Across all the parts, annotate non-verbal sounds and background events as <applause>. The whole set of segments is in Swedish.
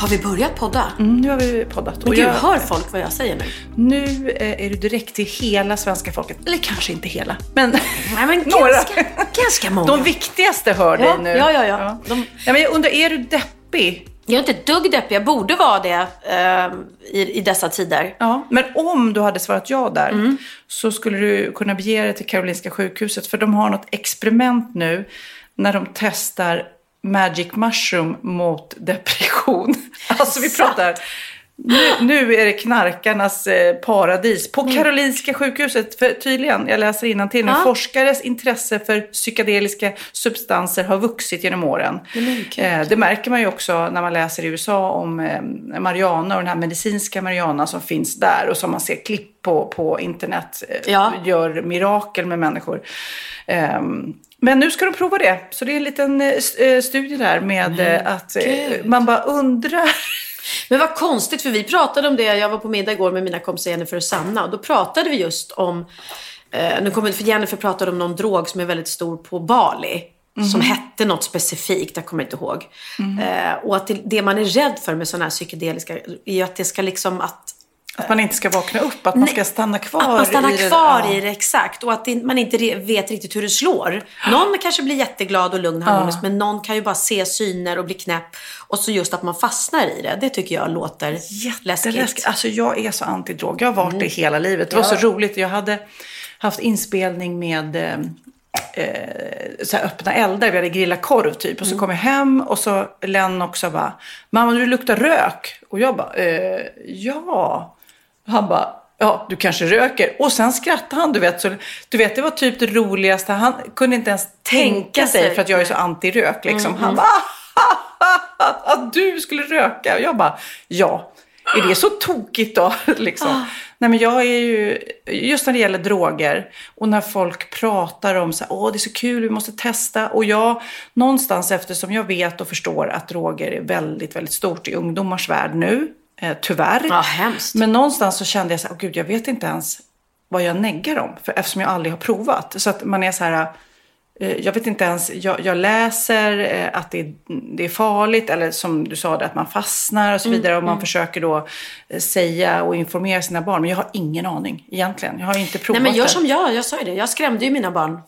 Har vi börjat podda? Mm, nu har vi poddat. Men Och gud, jag- hör folk vad jag säger nu? Nu eh, är du direkt till hela svenska folket. Eller kanske inte hela, men, Nej, men <laughs> några. ganska, ganska många. De viktigaste hör Ja, dig nu. ja, ja, ja. De- ja men jag undrar, är du deppig? Jag är inte ett dugg deppig. Jag borde vara det eh, i, i dessa tider. Ja. Men om du hade svarat ja där Mm. så skulle du kunna bege dig till Karolinska sjukhuset. För de har något experiment nu när de testar Magic Mushroom mot depression. <laughs> Alltså vi pratar... Nu, nu är det knarkarnas eh, paradis på Karolinska sjukhuset. För tydligen, jag läser till nu, Ja. forskares intresse för psykedeliska substanser har vuxit genom åren. Eh, det märker man ju också när man läser i USA om eh, marijuana och den här medicinska marijuana som finns där och som man ser klipp på på internet. Ja. Gör mirakel med människor. Ehm, men nu ska de prova det. Så det är en liten eh, eh, studie där med eh, att eh, man bara undrar. Men vad konstigt, för vi pratade om det. Jag var på middag igår med mina kompisar Jennifer och Sanna. Och då pratade vi just om... Eh, nu kommer, för Jennifer pratade om någon drog som är väldigt stor på Bali. Som hette något specifikt, jag kommer inte ihåg. Eh, och att det, det man är rädd för med sådana här psykedeliska är att det ska liksom att Att man inte ska vakna upp, att man ska stanna kvar Att man stannar i det. kvar Ja. i det, exakt. Och att man inte vet riktigt hur det slår. Någon kanske blir jätteglad och lugn harmonisk, men någon kan ju bara se syner och bli knäpp. Och så just att man fastnar i det, det tycker jag låter Jätteläskigt. läskigt. Alltså jag är så antidrog. Jag har varit det hela livet. Det var så roligt. Jag hade haft inspelning med eh, eh, så öppna eldar. Vi hade grillat korv typ. Och så kom jag hem och så Len också bara, mamma du luktar rök. Och jag bara, eh, ja. Han bara, ja du kanske röker. Och sen skrattade han, du vet. Så, du vet det var typ det roligaste. Han kunde inte ens tänka sig, sig. för att jag är så anti-rök liksom. Han bara, att, <laughs> att du skulle röka. Och jag bara, ja. Är det så tokigt då? <laughs> liksom. Nej men jag är ju, just när det gäller droger och när folk pratar om så här, åh det är så kul, vi måste testa. Och jag, någonstans eftersom jag vet och förstår att droger är väldigt, väldigt stort i ungdomars värld nu, eh, tyvärr. Ja, hemskt. Men någonstans så kände jag så här, åh gud jag vet inte ens vad jag neggar om. För, eftersom jag aldrig har provat. Så att man är så här, eh, jag vet inte ens, jag, jag läser eh, att det är, det är farligt. Eller som du sa, det, att man fastnar och så Mm, vidare. Och man försöker då eh, säga och informera sina barn. Men jag har ingen aning egentligen. Jag har inte provat Nej men gör det. som jag, jag sa ju det. Jag skrämde ju mina barn mm,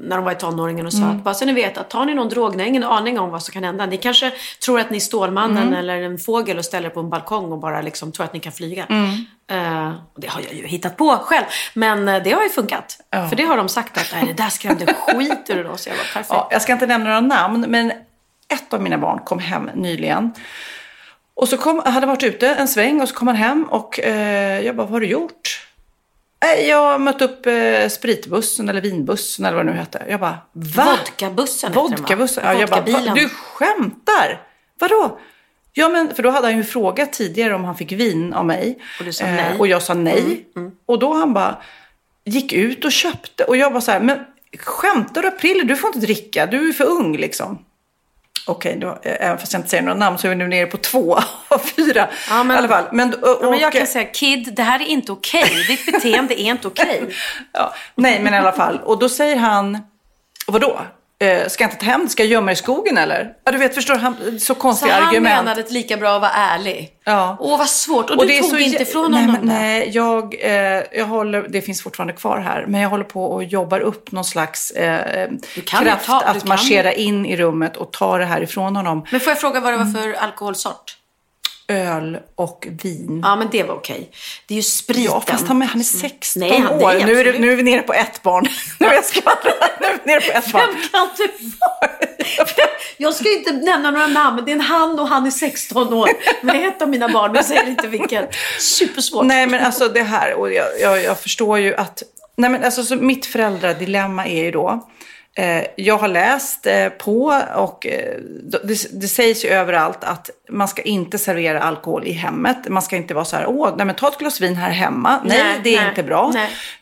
när de var i tonåringen och sa Mm. att bara så ni vet att tar ni någon drog, ni har ingen aning om vad som kan hända. Ni kanske tror att ni är Stålmannen Mm. eller en fågel och ställer er på en balkong och bara liksom tror att ni kan flyga. Mm. Eh, och det har jag ju hittat på själv. Men eh, det har ju funkat. För det har de sagt att nej, det där skrämde <laughs> skit ur oss. Jag perfekt. Ja, jag ska inte nämna några namn, men ett av mina barn kom hem nyligen. Och så kom, hade varit ute en sväng och så kom han hem och eh, jag bara, vad har du gjort? "Nej, Jag har mött upp eh, spritbussen eller vinbussen eller vad det nu hette. Jag bara, va? Vodkabussen? Vodkabussen? Ja, jag bara, va? Du skämtar? Vadå? Ja, men för då hade han ju frågat tidigare om han fick vin av mig. Och du sa nej. Mm, och jag sa nej. Och då han bara gick ut och köpte. Och jag var så här, men skämtar du april? Du får inte dricka, du är för ung liksom. Okej, då, eh, även fast jag inte säger några namn så är vi nu nere på två <laughs> av fyra. Ja, men- I alla fall. Men, och, Ja, men jag kan säga, Kid, det här är inte okej. Ditt beteende är inte okej. <laughs> Ja, nej, men i alla fall. Och då säger han, vadå? Eh, ska jag inte ta hem? Ska jag gömma i skogen eller? Ja, du vet, förstår du? Han, så konstiga Så han argument. menade att lika bra att vara ärlig. Ja. Åh, vad svårt. Och, du det är tog inte ifrån honom det? Nej, jag, eh, jag håller, det finns fortfarande kvar här, men jag håller på och jobbar upp någon slags eh, Du kraft ta- du att marschera in i rummet och ta det här ifrån honom. Men får jag fråga vad det var för alkoholsort? Öl och vin. Ja, men det var okej. Det är ju spriten. Ja, fast han, han är 16 Nej, han- det är år. Nu är, det, nu är vi nere på ett barn. <laughs> nu är jag. Nu är vi nere på ett barn. Vem kan det vara? Jag ska inte nämna några namn, det är en han och han är 16 år. Är ett av mina barn, men jag säger inte vilken. Supersvårt. Nej, men alltså det här, och jag, jag, jag förstår ju att... Nej, men alltså, så mitt föräldradilemma är ju då... Eh, jag har läst eh, på och eh, det, det sägs ju överallt att man ska inte servera alkohol i hemmet. Man ska inte vara så här, åh, nej men ta ett glas vin här hemma. Nej, Nej, det är nej, inte bra.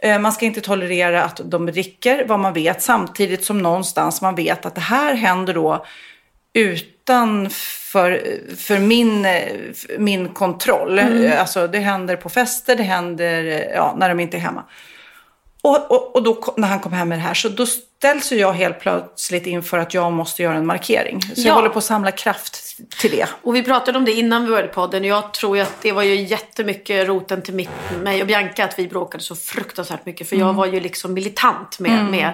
nej. Man ska inte tolerera att de dricker vad man vet, samtidigt som någonstans man vet att det här händer då utan för, för min, min kontroll. Mm. Alltså det händer på fester, det händer ja, när de inte är hemma. Och, och, och då när han kom hem med det här så då ställs ju jag helt plötsligt inför att jag måste göra en markering. Så Ja. jag håller på att samla kraft till det. Och vi pratade om det innan vi började podden. Jag tror ju att det var ju jättemycket roten till mitt, mig och Bianca att vi bråkade så fruktansvärt mycket. För jag Mm. var ju liksom militant med, med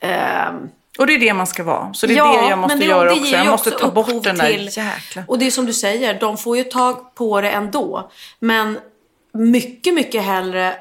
ehm, Och det är det man ska vara. Så det är Ja, det jag måste det- göra det också. Jag måste också ta bort den där till- jäkla... Och det är som du säger, de får ju tag på det ändå. Men mycket, mycket hellre eh,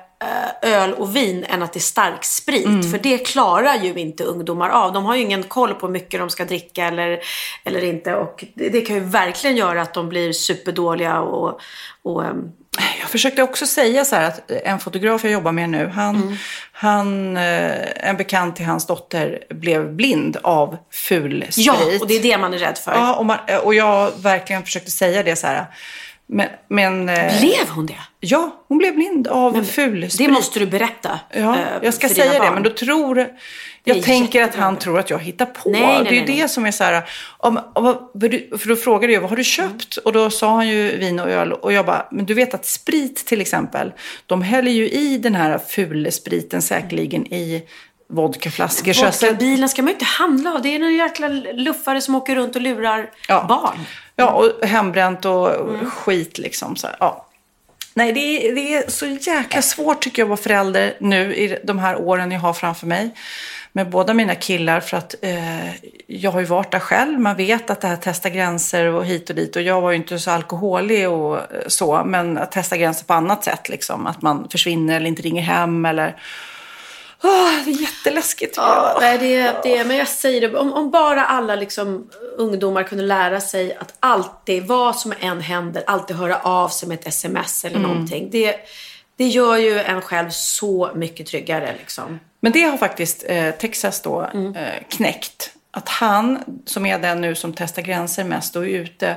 öl och vin än att det är stark sprit. Mm. För det klarar ju inte ungdomar av. De har ju ingen koll på hur mycket de ska dricka eller, eller inte. Och det, det kan ju verkligen göra att de blir superdåliga och, och ehm, Jag försökte också säga så här att en fotograf jag jobbar med nu, han, Mm. han eh, en bekant till hans dotter blev blind av ful sprit. Ja, och det är det man är rädd för. Ja, och, man, och jag verkligen försökte säga det så här. Men, men eh, Blev hon det? ja, hon blev blind av ful Det måste du berätta. Ja, eh, jag ska säga det, barn. men då tror... Jag tänker att han tror att jag hittar på. Nej, nej, det är ju nej, det som är så här... Om, om, för då frågade jag, vad har du köpt? Och då sa han ju vin och öl. Och jag bara, men du vet att sprit till exempel, de häller ju i den här fulspriten säkerligen i vodkaflaskor. Vodkabilen ska man ju inte handla av. Det är någon jäkla luffare som åker runt och lurar Ja. barn. Ja, och hembränt och skit liksom. Så här, ja. Nej, det är, det är så jäkla svårt tycker jag att vara förälder nu i de här åren jag har framför mig. Med båda mina killar för att eh, jag har ju varit där själv. Man vet att det här testa gränser och hit och dit. Och jag var ju inte så alkoholig och eh, så. Men att testa gränser på annat sätt liksom. Att man försvinner eller inte ringer hem eller... Åh, det är jätteläskigt Ja, nej, det, det, men jag säger det, om, om bara alla liksom, ungdomar kunde lära sig att alltid, vad som än händer, alltid höra av sig med ett sms eller någonting. Det, det gör ju en själv så mycket tryggare. Liksom. Men det har faktiskt eh, Texas då eh, knäckt. Att han, som är den nu som testar gränser mest och är ute.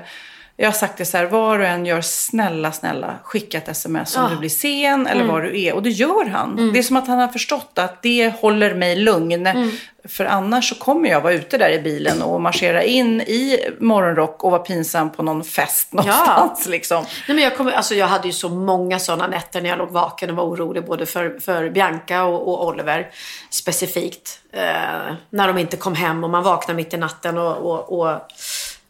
Jag har sagt det så här, var du än gör, snälla, snälla, skicka ett sms om Ja. du blir sen eller var du är. Och det gör han. Det är som att han har förstått att det håller mig lugn. För annars så kommer jag vara ute där i bilen och marschera in i morgonrock och vara pinsam på någon fest <laughs> någonstans. Liksom. Nej, men jag, kommer, alltså, jag hade ju så många sådana nätter när jag låg vaken och var orolig både för, för Bianca och, och Oliver specifikt. Eh, när de inte kom hem och man vaknar mitt i natten och, och, och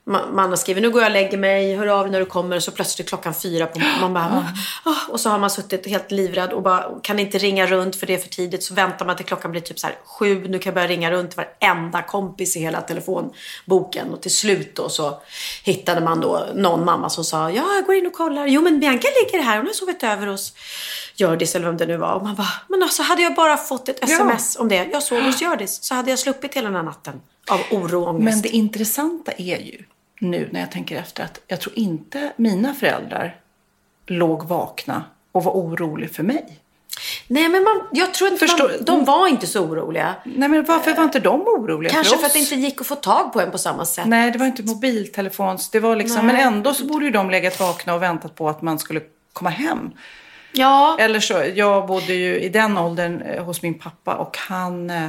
man, skrivit nu går jag och lägger mig, hör av dig när du kommer. Så plötsligt klockan fyra på man bara, "Ah", och så har man suttit helt livrädd och bara kan inte ringa runt för det är för tidigt. Så väntar man till klockan blir typ så här sju, nu kan jag börja ringa runt till varenda kompis i hela telefonboken. Och till slut då så hittade man då någon mamma som sa ja jag går in och kollar, jo men Bianca ligger här, hon har sovit över hos Hjördis eller vem det nu var. Och man bara, men alltså hade jag bara fått ett sms om det, jag sov hos Hjördis så hade jag sluppit hela den här natten av oro och ångest. Men det intressanta är ju nu när jag tänker efter att jag tror inte mina föräldrar låg vakna och var oroliga för mig. Nej men man, jag tror inte Förstår- man, de var inte så oroliga. Nej men varför var inte de oroliga Kanske för för oss? att det inte gick att få tag på en på samma sätt. Nej, det var inte mobiltelefons. Det var liksom, men ändå så borde ju de legat vakna och väntat på att man skulle komma hem. Ja, Eller så, jag bodde ju i den åldern eh, hos min pappa och han... Eh,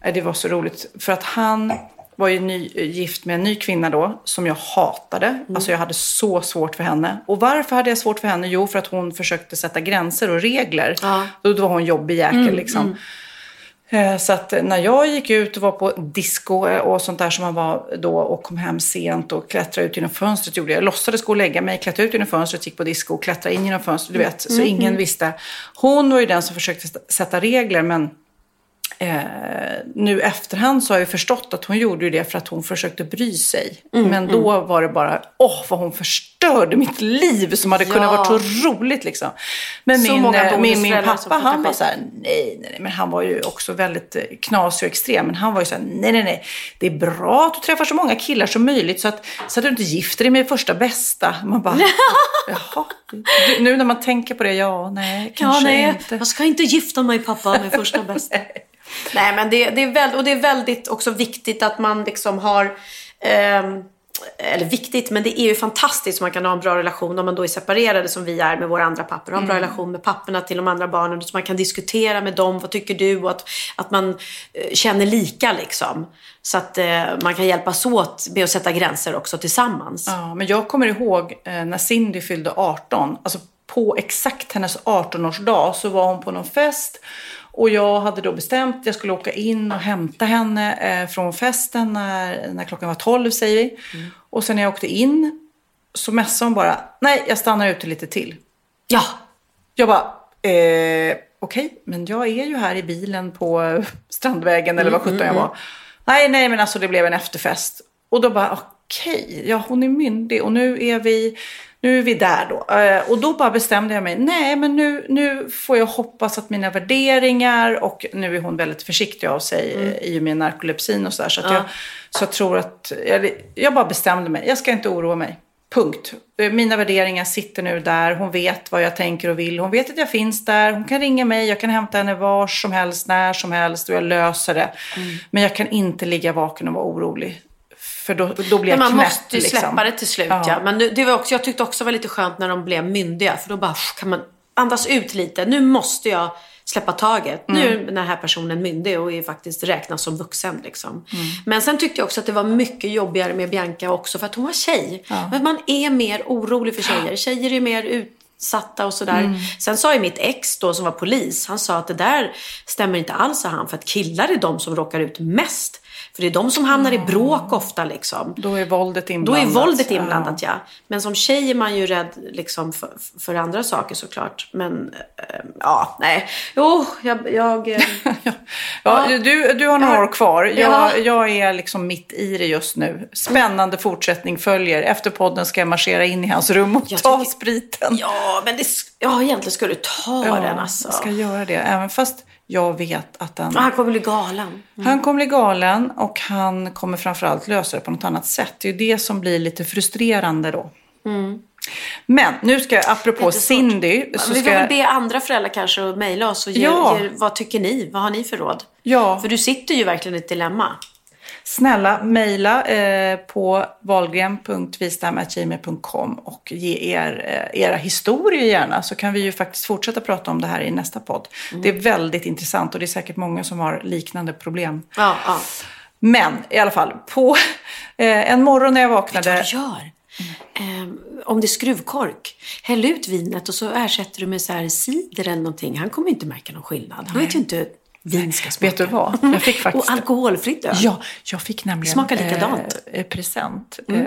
eh, det var så roligt för att han var ju ny, eh, gift med en ny kvinna då som jag hatade. Mm. Alltså jag hade så svårt för henne. Och varför hade jag svårt för henne? Jo, för att hon försökte sätta gränser och regler. Ja. Mm, Då, då var hon jobbig jäkel liksom. Eh, Så att när jag gick ut och var på disco eh, och sånt där som man var då och kom hem sent och klättrade ut genom fönstret gjorde jag. Jag låtsades gå och lägga mig, klättrade ut genom fönstret, gick på disco och klättrade in genom fönstret. Du vet, så ingen visste. Hon var ju den som försökte sätta regler men Eh, nu efterhand så har jag förstått att hon gjorde det för att hon försökte bry sig. Men då var det bara, åh vad hon förstörde mitt liv som hade kunnat Ja. vara så roligt liksom. Men Så min, eh, min, min som pappa han var så här, nej, nej, nej, men han var ju också väldigt eh, knasig och extrem. Men han var ju så här, nej, nej, nej, det är bra att du träffar så många killar som möjligt så att, så att du inte gifter dig med första bästa. Man bara, <laughs> jaha, nu när man tänker på det, ja, nej, Ja, kanske nej, inte. jag ska inte gifta mig pappa med första bästa. <laughs> nej, men det, det, är väl, och det är väldigt också viktigt att man liksom har ehm, eller viktigt, men det är ju fantastiskt om man kan ha en bra relation om man då är separerade som vi är med våra andra pappor. Ha en bra relation med papporna till de andra barnen så man kan diskutera med dem. Vad tycker du? Och att, att man eh, känner lika liksom. Så att eh, man kan hjälpas åt med att sätta gränser också tillsammans. Ja, men jag kommer ihåg eh, när Cindy fyllde 18. Alltså på exakt hennes 18-årsdag så var hon på någon fest. Och jag hade då bestämt att jag skulle åka in och hämta henne eh, från festen när, när klockan var 12 säger vi. Och sen när jag åkte in så messade hon bara, nej jag stannar ute lite till. Ja, Jag bara, eh, okej, men jag är ju här i bilen på Strandvägen eller vad sjutton jag var. Nej, nej, men alltså det blev en efterfest. Och då bara, okej, ja hon är myndig och nu är vi, nu är vi där då. Eh, och då bara bestämde jag mig, nej men nu, nu får jag hoppas att mina värderingar och nu är hon väldigt försiktig av sig mm. i och med narkolepsin och sådär. Så, att jag, så jag tror att, jag, jag bara bestämde mig, jag ska inte oroa mig. Punkt. Eh, Mina värderingar sitter nu där. Hon vet vad jag tänker och vill. Hon vet att jag finns där. Hon kan ringa mig. Jag kan hämta henne var som helst, när som helst. Och jag löser det. Men jag kan inte ligga vaken och vara orolig. För då, då blir jag man knäpp. måste ju liksom. släppa det till slut. Ja. Ja. Men det var också, jag tyckte också det var lite skönt när de blev myndiga. För då bara kan man andas ut lite. Nu måste jag släppa taget. Nu Mm. är den här personen myndig och är faktiskt räknas som vuxen. Liksom. Mm. Men sen tyckte jag också att det var mycket jobbigare med Bianca också för att hon var tjej. Men man är mer orolig för tjejer. Tjejer är mer utsatta och sådär. Mm. Sen sa ju mitt ex då som var polis, han sa att det där stämmer inte alls sa han. För att killar är de som råkar ut mest. För det är de som hamnar i bråk ofta liksom. Då är våldet Då inblandat. är våldet inblandat ja. Men som tjej är man ju rädd liksom, för, för andra saker såklart. Men äh, ja, nej. Jo, jag... jag <laughs> äh, Ja, du, du har några Ja. år kvar. Jag, Ja. jag är liksom mitt i det just nu. Spännande fortsättning följer. Efter podden ska jag marschera in i hans rum och Jag ta tycker- spriten. ja, men det, ja, egentligen ska du ta den alltså. jag ska göra det. Även fast jag vet att den... Han kommer bli galen. Han kommer bli galen och han kommer framförallt lösa det på något annat sätt. Det är ju det som blir lite frustrerande då. Men nu ska jag, apropå. Cindy, så Vi ska får väl jag... be andra föräldrar kanske att mejla oss och ge, Ja. ge, vad tycker ni? Vad har ni för råd? Ja. För du sitter ju verkligen i ett dilemma. Snälla mejla eh, på valgren.vistam.gmail.com och ge er eh, era historier gärna så kan vi ju faktiskt fortsätta prata om det här i nästa podd. Mm. Det är väldigt intressant och det är säkert många som har liknande problem. Ja, ja. Men i alla fall, på <laughs> eh, en morgon när jag Vet du vaknade... vad du gör? Ehm, om det är skruvkork, häll ut vinet och så ersätter du med så här cider eller någonting. Han kommer inte märka någon skillnad. Han vet ju inte vin ska smaka. Vet du vad? Jag fick <laughs> faktiskt... Och alkoholfritt öl. Ja, jag fick nämligen Smakar likadant. Mm. Eh, present eh,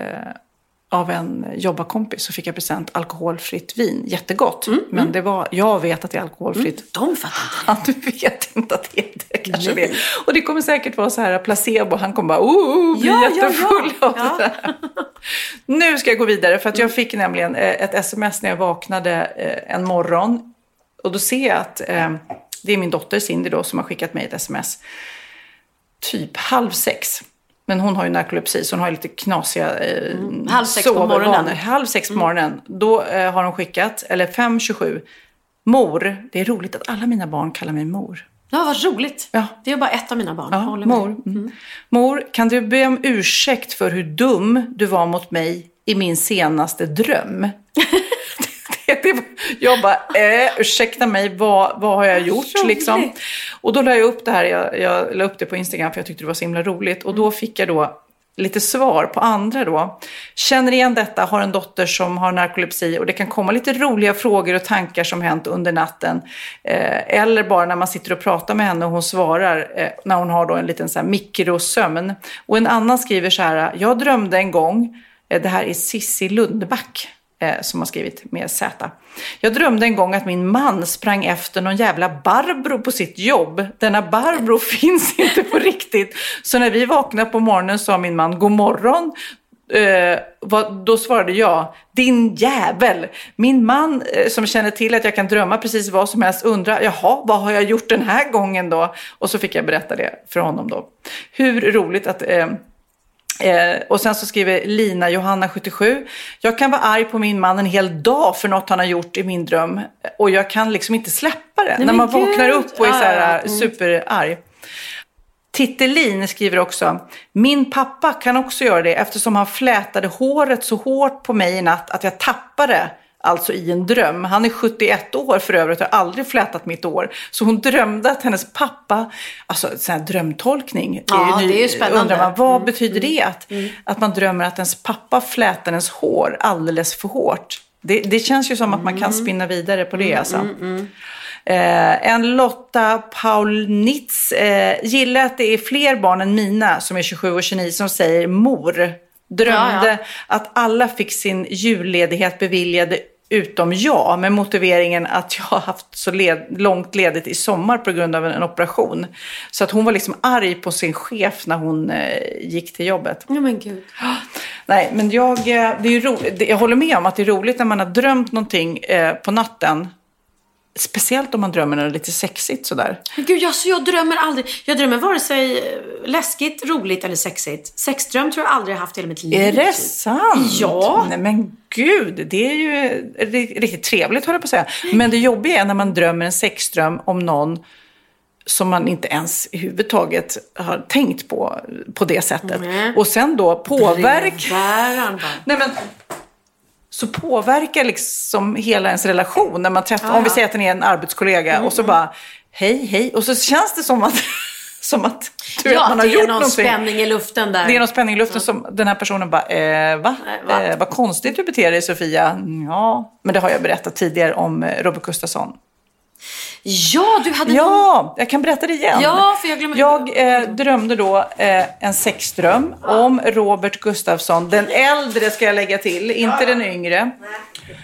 av en jobbarkompis. Så fick jag present alkoholfritt vin. Jättegott. Mm, Men det var, jag vet att det är alkoholfritt. De fattar inte. <laughs> Han vet inte att det är det. Kanske Nej. det. Och det kommer säkert vara så här placebo. Han kommer bara, oh, bli Ja, ja, jättefull ja. av det där. <laughs> Nu ska jag gå vidare. För att jag fick nämligen eh, ett sms när jag vaknade eh, en morgon. Och då ser jag att eh, det är min dotter Cindy då som har skickat mig ett sms. Typ halv sex. Men hon har ju narkolepsi så hon har lite knasiga eh, Mm. Halv sex på morgonen. Mm. Halv sex på morgonen. Då eh, har hon skickat, eller 5.27. Mor, det är roligt att alla mina barn kallar mig mor. Ja, vad roligt. Ja. Det är bara ett av mina barn. Ja, mor. Mm. Mor, kan du be om ursäkt för hur dum du var mot mig i min senaste dröm? <laughs> <laughs> jag bara, eh, ursäkta mig, vad, vad har jag gjort? Liksom. Och då la jag upp det här, jag, jag la upp det på Instagram för jag tyckte det var så himla roligt. Och då fick jag då lite svar på andra då. Känner igen detta, har en dotter som har narkolepsi och det kan komma lite roliga frågor och tankar som hänt under natten. Eh, eller bara när man sitter och pratar med henne och hon svarar eh, när hon har då en liten så här mikrosömn. Och en annan skriver så här, jag drömde en gång, eh, det här är Sissi Lundback Eh, som har skrivit med Z. Jag drömde en gång att min man sprang efter någon jävla Barbro på sitt jobb. Denna Barbro <laughs> finns inte på riktigt. Så när vi vaknade på morgonen sa min man god morgon. Eh, vad, då svarade jag, din jävel. Min man eh, som känner till att jag kan drömma precis vad som helst undrar, jaha, vad har jag gjort den här gången då? Och så fick jag berätta det för honom då. Hur roligt att eh, Eh, och sen så skriver Lina Johanna 77. Jag kan vara arg på min man en hel dag för något han har gjort i min dröm. Och jag kan liksom inte släppa det. Nej, när man vaknar upp och är så här ja. Mm. superarg. Tittelin skriver också. Min pappa kan också göra det eftersom han flätade håret så hårt på mig i natt att jag tappade Alltså i en dröm. Han är 71 år för övrigt och har aldrig flätat mitt år. Så hon drömde att hennes pappa, alltså sån här drömtolkning. Ja, ny- det är ju spännande. Undrar man, vad Mm, betyder det? Att, att man drömmer att ens pappa flätar ens hår alldeles för hårt. Det, det känns ju som att man Mm. kan spinna vidare på det alltså. Eh, en Lotta Paulnitz eh, gillar att det är fler barn än mina som är 27 och 29 som säger mor. Drömde Ja, ja. att alla fick sin julledighet beviljade utom jag med motiveringen att jag har haft så led, långt ledigt i sommar på grund av en, en operation. Så att hon var liksom arg på sin chef när hon eh, gick till jobbet. Ja men gud. <gasps> Nej, men jag, eh, det är ju ro, det- jag håller med om att det är roligt när man har drömt någonting eh, på natten. Speciellt om man drömmer något lite sexigt sådär. Gud, alltså, jag drömmer aldrig. Jag drömmer vare sig eh, läskigt, roligt eller sexigt. Sexdröm tror jag aldrig jag haft i hela mitt liv. Är det typ. sant? Ja. Nej men gud, det är ju ri- riktigt trevligt höll jag på att säga. Men det jobbiga är när man drömmer en sexdröm om någon som man inte ens i huvud taget har tänkt på på det sättet. Nej. Och sen då påverka... Nej, men, så påverkar liksom hela ens relation när man träffar, Ja, om vi ja. säger att den är en arbetskollega och så bara hej, hej. Och så känns det som att, <laughs> som att du vet, Ja, man har det är gjort någon någonting. spänning i luften där. Det är någon spänning i luften som den här personen bara, eh, va? Nej? Eh, vad konstigt du beter dig Sofia. Mm, Ja, men det har jag berättat tidigare om eh, Robert Gustafsson. Ja, du hade någon... Ja, jag kan berätta det igen. Ja, för jag glömmer- Jag eh, drömde då eh, en sexdröm om Robert Gustafsson. Den äldre ska jag lägga till, inte den yngre.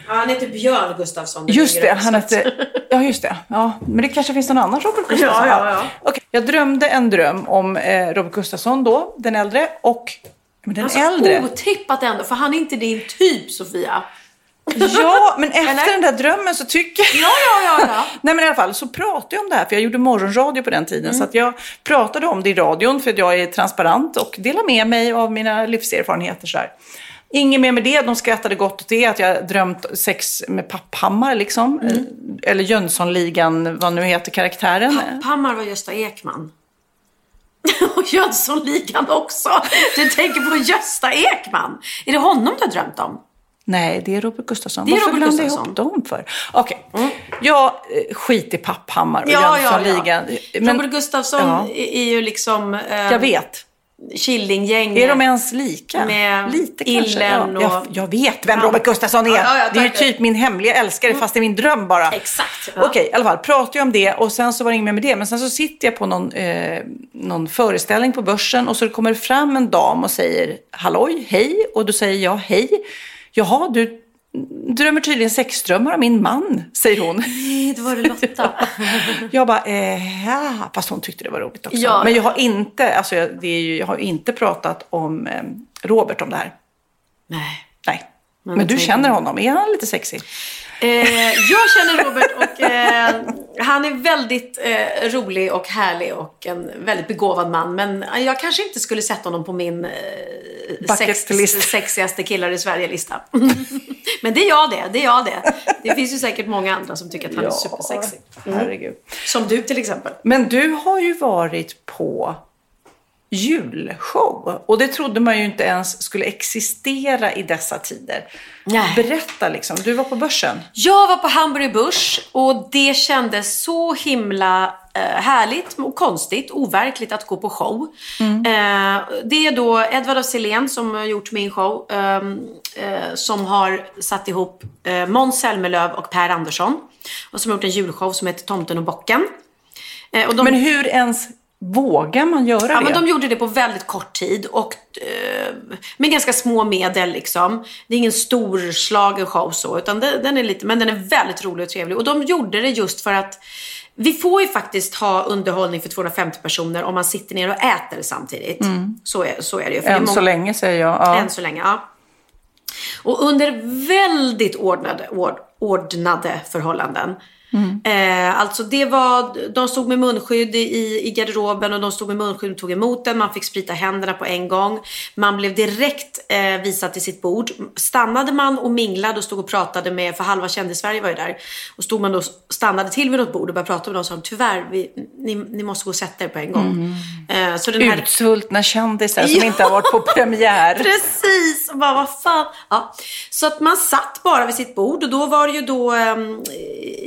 Ja, han heter Björn Gustafsson. Just yngre, det, han hette... <laughs> Ja, just det. Ja, men det kanske finns någon annan Robert Gustafsson. Ja, ja, ja. Okej, Jag drömde en dröm om eh, Robert Gustafsson då, den äldre, och men den Alltså, äldre. Otippat ändå, för han är inte din typ, Sofia. Ja, men efter Eller? den där drömmen så tycker jag... Ja, ja, ja, ja. <laughs> Nej men i alla fall så pratade jag om det här, för jag gjorde morgonradio på den tiden. Så att jag pratade om det i radion för att jag är transparent och delar med mig av mina livserfarenheter. Så här. Inget mer med det, de skrattade gott åt det, att jag drömt sex med Papphammar liksom. Eller Jönssonligan, vad nu heter karaktären. Hammar var Gösta Ekman. <laughs> Och Jönssonligan också. Du tänker på Gösta Ekman. Är det honom du har drömt om? Nej, det är Robert Gustafsson. Det är Varför blandar jag ihop dem för? Okej, jag eh, skit i Papphammar och Ja, ja, ja. Jönssonligan. Men Robert Gustafsson Ja. är är ju liksom eh, jag vet. Killinggänget. Är de ens lika? Med Lite kanske. Illen ja, och- jag, jag vet vem Ja. Robert Gustafsson är. Ja, ja, ja, det är ju. Mm. typ min hemliga älskare fast i min dröm bara. Exakt. Ja. Okej, i alla fall. Pratade jag om det och sen så var det inget mer med det. Men sen så sitter jag på någon, eh, någon föreställning på börsen och så kommer det fram en dam och säger halloj, hej. Och då säger jag hej. Jaha, du drömmer tydligen sexdrömmar om min man, säger hon. Nej, det var det Lotta. <laughs> Jag bara, eh, ja, fast hon tyckte det var roligt också. Ja. Men jag har inte, alltså jag, det är ju, jag har inte pratat om eh, Robert om det här. Nej. Nej. Men Men du känner om- honom, är han lite sexig? Eh, jag känner Robert och eh, han är väldigt eh, rolig och härlig och en väldigt begåvad man. Men jag kanske inte skulle sätta honom på min eh, list. sexigaste killar i Sverige-lista. <laughs> Men det är jag det, det är jag det. Det finns ju säkert många andra som tycker att han är supersexig. Herregud. Som du till exempel. Men du har ju varit på julshow. Och det trodde man ju inte ens skulle existera i dessa tider. Nej. Berätta liksom, du var på börsen. Jag var på Hamburger Börs och det kändes så himla eh, härligt och konstigt, overkligt att gå på show. Eh, det är då Edvard af Sillén som har gjort min show, ehm, eh, som har satt ihop eh, Måns Zelmerlöw och Per Andersson. Och som har gjort en julshow som heter Tomten och bocken. Och de, Men hur ens vågar man göra Ja, det? men de gjorde det på väldigt kort tid och eh, med ganska små medel. Liksom. Det är ingen storslagen show så, utan det, den är lite, men den är väldigt rolig och trevlig. Och de gjorde det just för att vi får ju faktiskt ha underhållning för 250 personer om man sitter ner och äter samtidigt. Så, är, så är det ju. För det Än så många- länge säger jag. Ja. än så länge, ja. Och under väldigt ordnade, ord, ordnade förhållanden. Eh, alltså det var, de stod med munskydd i, i garderoben och de stod med munskydd och tog emot den. Man fick sprita händerna på en gång. Man blev direkt eh, visad till sitt bord. Stannade man och minglade och stod och pratade med, för halva kändis-Sverige var ju där. Och stod man då stannade till vid något bord och började prata med dem och sa tyvärr, vi, ni, ni måste gå och sätta er på en gång. Eh, så den här, Utsvultna kändisar som <laughs> inte har varit på premiär. Precis! Och bara, vad fan. Ja. Så att man satt bara vid sitt bord och då var det ju då ehm,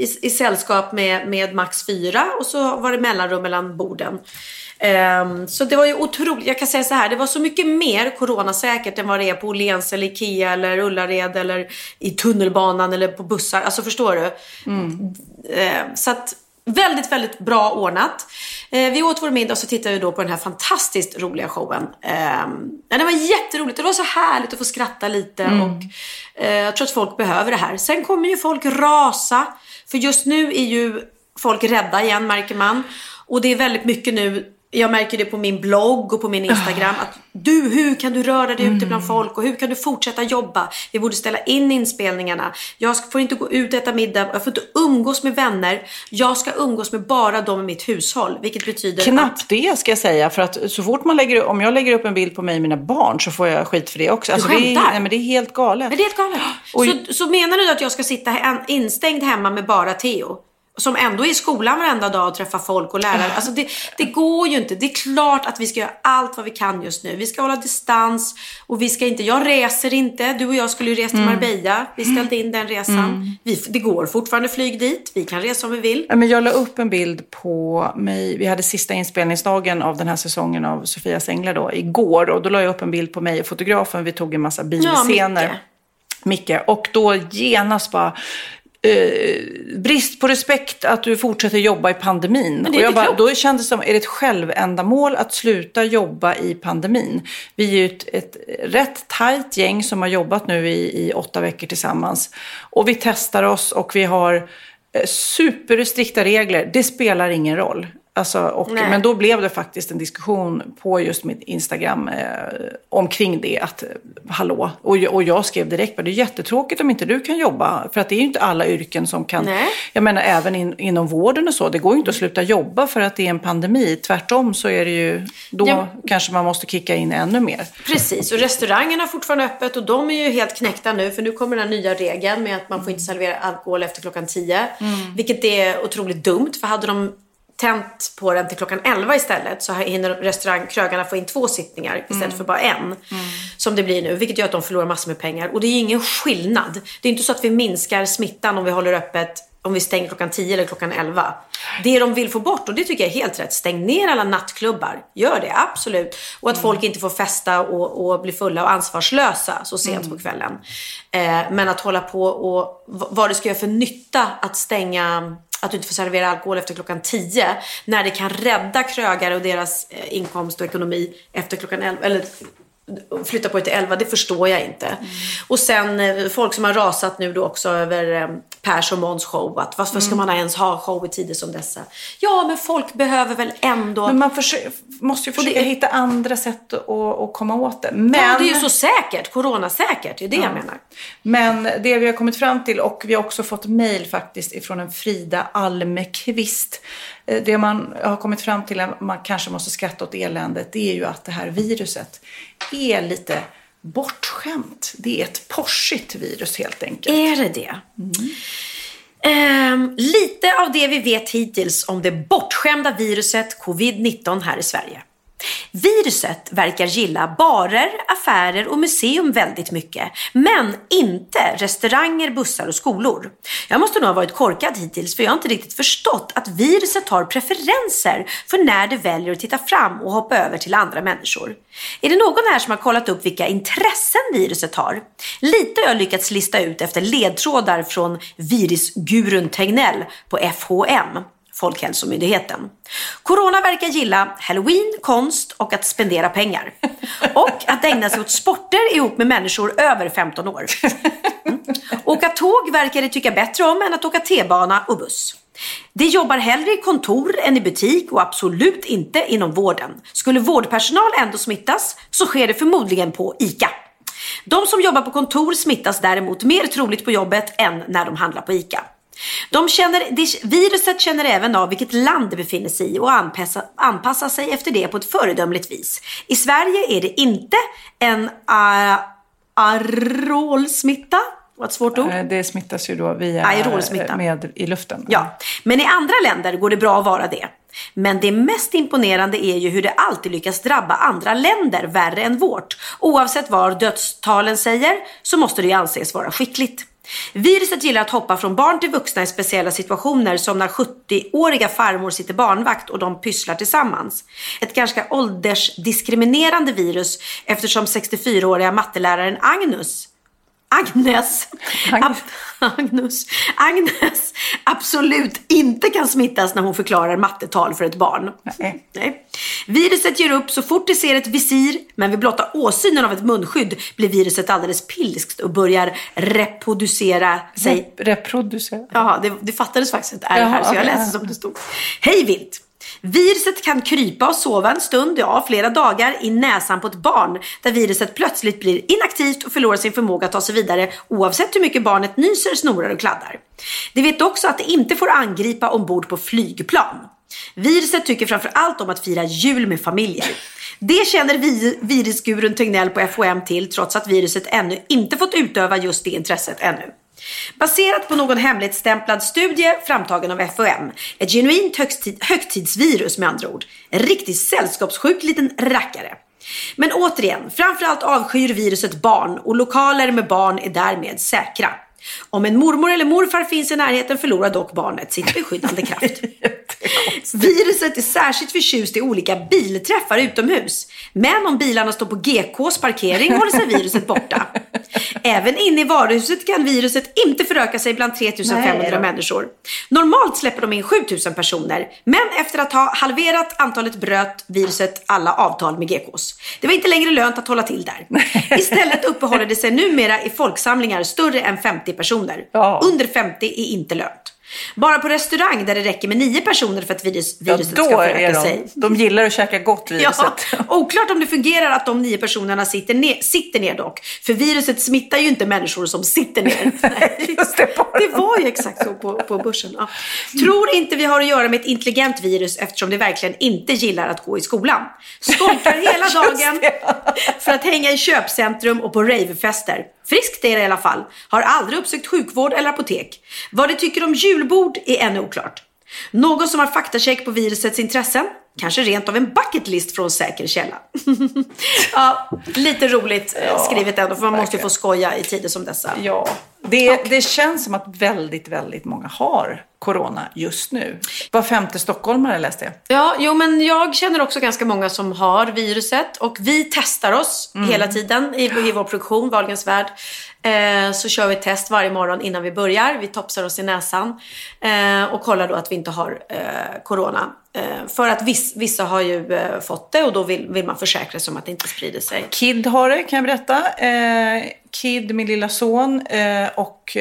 i, i sällskap med, med max fyra och så var det mellanrum mellan borden. Ehm, så det var ju otroligt, jag kan säga så här, det var så mycket mer coronasäkert än vad det är på Åhléns eller Ikea eller Ullared eller i tunnelbanan eller på bussar. Alltså förstår du? Ehm, så att väldigt, väldigt bra ordnat. Eh, vi åt vår middag och så tittade vi då på den här fantastiskt roliga showen. Eh, det var jätteroligt. Det var så härligt att få skratta lite och eh, jag tror att folk behöver det här. Sen kommer ju folk rasa. För just nu är ju folk rädda igen märker man. Och det är väldigt mycket nu jag märker det på min blogg och på min Instagram. Att du, hur kan du röra dig ute bland folk? Och hur kan du fortsätta jobba? Vi borde ställa in inspelningarna. Jag får inte gå ut och äta middag. Jag får inte umgås med vänner. Jag ska umgås med bara de i mitt hushåll. Vilket betyder att... Knappt det ska jag säga. För att så fort man lägger om jag lägger upp en bild på mig och mina barn så får jag skit för det också. Alltså, det, är, skämtar? nej, men det är helt galet. Men det är helt galet. Och- Så, så menar du att jag ska sitta instängd hemma med bara Theo? Som ändå är i skolan varenda dag och träffar folk och lärare. Alltså det, det går ju inte. Det är klart att vi ska göra allt vad vi kan just nu. Vi ska hålla distans och vi ska inte, jag reser inte. Du och jag skulle ju resa Mm. till Marbella. Vi ställde in den resan. Vi, det går fortfarande flyg dit. Vi kan resa om vi vill. Ja, Men jag la upp en bild på mig. Vi hade sista inspelningsdagen av den här säsongen av Sofias Änglar då, igår. Och då la jag upp en bild på mig och fotografen. Vi tog en massa bilscener. Micke. Och då genast bara... Eh, brist på respekt att du fortsätter jobba i pandemin. det är och jag bara, då kändes det som, är det ett självändamål att sluta jobba i pandemin? Vi är ju ett, ett rätt tajt gäng som har jobbat nu i, i åtta veckor tillsammans. Och vi testar oss och vi har eh, superstrikta regler. Det spelar ingen roll. Alltså, och, Nej. men då blev det faktiskt en diskussion på just mitt Instagram eh, omkring det. Att, eh, hallå, och, jag- och jag skrev direkt, bara, det är jättetråkigt om inte du kan jobba. För att det är ju inte alla yrken som kan, Nej. jag menar även in, inom vården och så. Det går ju inte att sluta jobba för att det är en pandemi. Tvärtom så är det ju, då Ja. kanske man måste kicka in ännu mer. Precis, och restaurangerna har fortfarande öppet och de är ju helt knäckta nu för nu kommer den här nya regeln med att man får inte servera alkohol efter klockan 10. Vilket är otroligt dumt för hade de tänt på den till klockan 11 istället så hinner restaurangkrögarna få in två sittningar istället för bara en. Som det blir nu, vilket gör att de förlorar massor med pengar. Och det är ju ingen skillnad. Det är inte så att vi minskar smittan om vi håller öppet om vi stänger klockan 10 eller klockan 11. Det de vill få bort, och det tycker jag är helt rätt, stäng ner alla nattklubbar. Gör det, absolut. Och att folk inte får festa och, och bli fulla och ansvarslösa så sent på kvällen. Eh, men att hålla på och vad det ska göra för nytta att stänga att du inte får servera alkohol efter klockan 10 när det kan rädda krögare och deras eh, inkomst och ekonomi efter klockan 11. Eller flytta på det till 11, det förstår jag inte. Och sen eh, folk som har rasat nu då också över eh, Pers och Måns show. Att varför ska man ens ha show i tider som dessa? Ja, men folk behöver väl ändå... Men man måste ju försöka det- hitta andra sätt att, att komma åt det. Men... Ja, det är ju så säkert. Coronasäkert. Det är det jag menar. Men det vi har kommit fram till och vi har också fått mejl faktiskt ifrån en Frida Almqvist. Eh, det man har kommit fram till att man kanske måste skratta åt eländet det är ju att det här viruset är lite bortskämt. Det är ett porsigt virus helt enkelt. Är det det? Ehm, lite av det vi vet hittills om det bortskämda viruset covid-19 här i Sverige. Viruset verkar gilla barer, affärer och museum väldigt mycket, men inte restauranger, bussar och skolor. Jag måste nog ha varit korkad hittills för jag har inte riktigt förstått att viruset har preferenser för när det väljer att titta fram och hoppa över till andra människor. Är det någon här som har kollat upp vilka intressen viruset har? Lite har jag lyckats lista ut efter ledtrådar från virusgurun Tegnell på FHM. Folkhälsomyndigheten. Corona verkar gilla halloween, konst och att spendera pengar. Och att ägna sig åt sporter ihop med människor över 15 år. Mm. Åka tåg verkar det tycka bättre om än att åka T-bana och buss. Det jobbar hellre i kontor än i butik och absolut inte inom vården. Skulle vårdpersonal ändå smittas så sker det förmodligen på ICA. De som jobbar på kontor smittas däremot mer troligt på jobbet än när de handlar på ICA. De känner, viruset känner även av vilket land det befinner sig i och anpassa, anpassar sig efter det på ett föredömligt vis. I Sverige är det inte en uh, aerolsmitta. Vad ett svårt ord. Eh, det smittas ju då via Aerolsmitta. med i luften. Ja, men i andra länder går det bra att vara det. Men det mest imponerande är ju hur det alltid lyckas drabba andra länder värre än vårt. Oavsett vad dödstalen säger så måste det ju anses vara skickligt. Viruset gillar att hoppa från barn till vuxna i speciella situationer som när 70-åriga farmor sitter barnvakt och de pysslar tillsammans. Ett ganska åldersdiskriminerande virus eftersom 64-åriga matteläraren Agnus Agnes, Agnes. Agnes absolut inte kan smittas när hon förklarar mattetal för ett barn. Nej. Nej. Viruset ger upp så fort det ser ett visir, men vid blotta åsynen av ett munskydd blir viruset alldeles pilskt och börjar reproducera sig. Rep reproducera? Ja, det, det fattades faktiskt inte är här, så jag läste som det stod. Hej vilt! Viruset kan krypa och sova en stund, ja flera dagar, i näsan på ett barn där viruset plötsligt blir inaktivt och förlorar sin förmåga att ta sig vidare oavsett hur mycket barnet nyser, snorar och kladdar. Det vet också att det inte får angripa ombord på flygplan. Viruset tycker framförallt om att fira jul med familjer. Det känner vi, virusgurun Tegnell på FOM till trots att viruset ännu inte fått utöva just det intresset ännu. Baserat på någon hemligstämplad studie framtagen av FOM. Ett genuint högtid, högtidsvirus med andra ord. En riktigt sällskapssjuk liten rackare. Men återigen, framförallt avskyr viruset barn och lokaler med barn är därmed säkra. Om en mormor eller morfar finns i närheten förlorar dock barnet sin beskyddande kraft. <laughs> <laughs> Viruset är särskilt förtjust i olika bilträffar utomhus. Men om bilarna står på GKs parkering håller sig viruset borta. Även inne i varuhuset kan viruset inte föröka sig bland 3500 Nej, människor. Normalt släpper de in 7000 personer. Men efter att ha halverat antalet bröt viruset alla avtal med GKs. Det var inte längre lönt att hålla till där. Istället uppehåller <laughs> det sig numera i folksamlingar större än 50 personer. Ja. Under 50 är inte lönt. Bara på restaurang där det räcker med nio personer för att virus, viruset ja, ska föröka de, sig. De gillar att käka gott viruset. Ja, <laughs> oklart om det fungerar att de nio personerna sitter ner, sitter ner dock. För viruset smittar ju inte människor som sitter ner. <laughs> Nej, just det, det var ju exakt så på, på börsen. Ja. Tror inte vi har att göra med ett intelligent virus eftersom det verkligen inte gillar att gå i skolan. Skolkar hela <laughs> dagen för att hänga i köpcentrum och på ravefester. Friskt är det i alla fall. Har aldrig uppsökt sjukvård eller apotek. Vad de tycker om julbord är ännu oklart. Någon som har faktacheck på virusets intressen? Kanske rent av en bucketlist från säker källa. <laughs> ja, lite roligt ja, skrivet ändå, för man måste ju få skoja i tider som dessa. Ja, det, det känns som att väldigt, väldigt många har corona just nu. Var femte stockholmare läste jag. Ja, jo men jag känner också ganska många som har viruset och vi testar oss mm. hela tiden i, i vår produktion, Wahlgrens värld. Eh, så kör vi test varje morgon innan vi börjar. Vi topsar oss i näsan eh, och kollar då att vi inte har eh, corona. Eh, för att viss, vissa har ju eh, fått det och då vill, vill man försäkra sig om att det inte sprider sig. Kid har det kan jag berätta. Eh, Kid, min lilla son och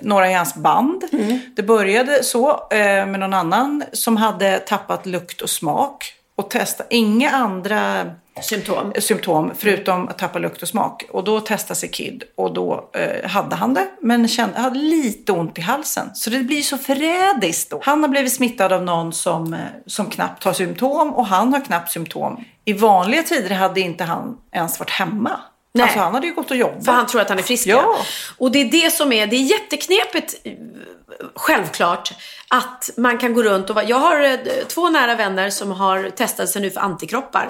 några i hans band. Mm. Det började så med någon annan som hade tappat lukt och smak och testa. Inga andra symptom, symptom förutom att tappa lukt och smak. Och då testade sig Kid och då eh, hade han det. Men kände, hade lite ont i halsen. Så det blir så förrädiskt då. Han har blivit smittad av någon som, eh, som knappt har symptom och han har knappt symptom. I vanliga tider hade inte han ens varit hemma. Nej. Alltså han hade ju gått och jobbat. För han tror att han är frisk. Ja. Och det är det som är, det är jätteknepigt, självklart, att man kan gå runt och vara, jag har eh, två nära vänner som har testat sig nu för antikroppar.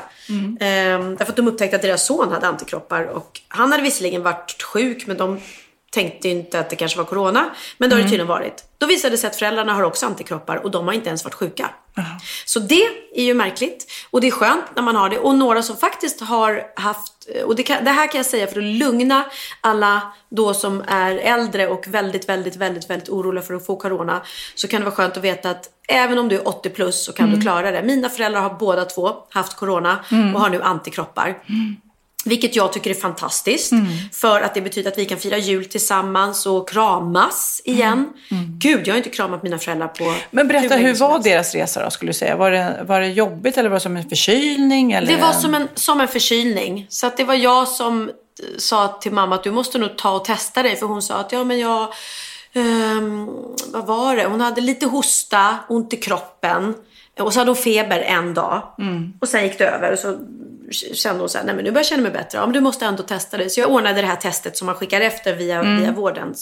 Ehm, därför att de upptäckte att deras son hade antikroppar och han hade visserligen varit sjuk men de tänkte inte att det kanske var corona. Men det har det tydligen varit. Då visade det sig att föräldrarna har också antikroppar och de har inte ens varit sjuka. Så det är ju märkligt. Och det är skönt när man har det. Och några som faktiskt har haft, och det, kan, det här kan jag säga för att lugna alla då som är äldre och väldigt, väldigt, väldigt, väldigt oroliga för att få corona. Så kan det vara skönt att veta att även om du är 80 plus så kan du klara det. Mina föräldrar har båda två haft corona och har nu antikroppar. Vilket jag tycker är fantastiskt. För att det betyder att vi kan fira jul tillsammans och kramas igen. Gud, jag har inte kramat mina föräldrar på Men berätta, hur var deras resa då, skulle du säga? Var det, var det jobbigt eller var det som en förkylning? Eller? Det var som en, som en förkylning. Så att det var jag som eh, sa till mamma att du måste nog ta och testa dig. För hon sa att ja men jag, ehm, vad var det? Hon hade lite hosta, ont i kroppen. Och så hade hon feber en dag. Och sen gick det över. Och så kände hon så här, nej men nu börjar jag känna mig bättre. Ja men du måste ändå testa dig. Så jag ordnade det här testet som man skickar efter via, via vården.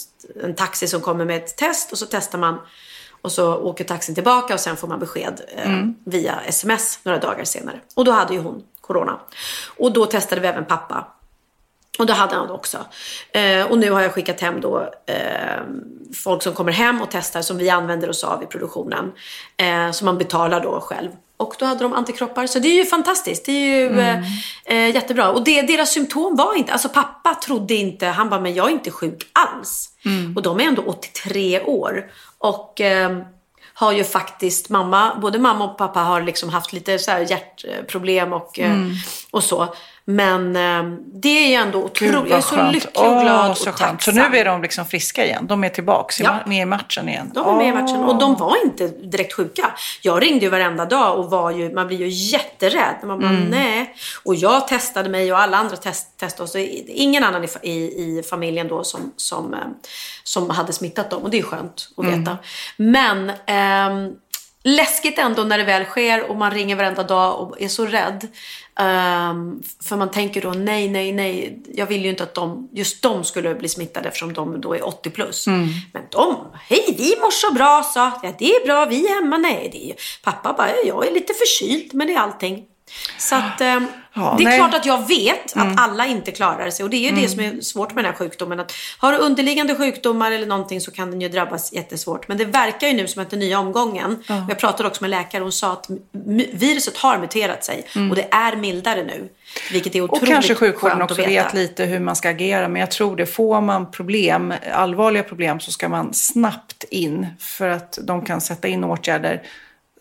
En taxi som kommer med ett test och så testar man. Och så åker taxin tillbaka och sen får man besked eh, via sms några dagar senare. Och då hade ju hon corona. Och då testade vi även pappa. Och då hade han också. Eh, och nu har jag skickat hem då eh, folk som kommer hem och testar som vi använder oss av i produktionen. Eh, som man betalar då själv. Och då hade de antikroppar. Så det är ju fantastiskt. Det är ju eh, eh, jättebra. Och det, deras symptom var inte, alltså pappa trodde inte, han bara, men jag är inte sjuk alls. Och de är ändå 83 år. Och eh, har ju faktiskt mamma, både mamma och pappa har liksom haft lite så hjärtproblem och, eh, och så. Men eh, det är ju ändå otroligt, jag är så lycklig och glad och så skönt. tacksam. Så nu är de liksom friska igen? De är tillbaka, Ja. med i matchen igen? De var med i matchen och de var inte direkt sjuka. Jag ringde ju varenda dag och var ju, man blir ju jätterädd. Man bara, nej. Och jag testade mig och alla andra test, testade och så ingen annan i, i, i familjen då som, som, eh, som hade smittat dem. Och det är skönt att veta. Men ehm, läskigt ändå när det väl sker och man ringer varenda dag och är så rädd. Ehm, för man tänker då nej, nej, nej. Jag vill ju inte att de, just de skulle bli smittade eftersom de då är 80 plus. Men de, hej vi mår så bra sa ja, det är bra, vi är hemma. Nej, det är, pappa bara, jag är lite förkyld men det är allting. Så att, ehm, Ja, det är nej. klart att jag vet att alla inte klarar sig och det är ju det som är svårt med den här sjukdomen. Att har du underliggande sjukdomar eller någonting så kan den ju drabbas jättesvårt. Men det verkar ju nu som att den nya omgången, och jag pratade också med läkare och hon sa att viruset har muterat sig och det är mildare nu. Vilket är otroligt Och kanske sjukvården också vet lite hur man ska agera. Men jag tror det, får man problem, allvarliga problem så ska man snabbt in. För att de kan sätta in åtgärder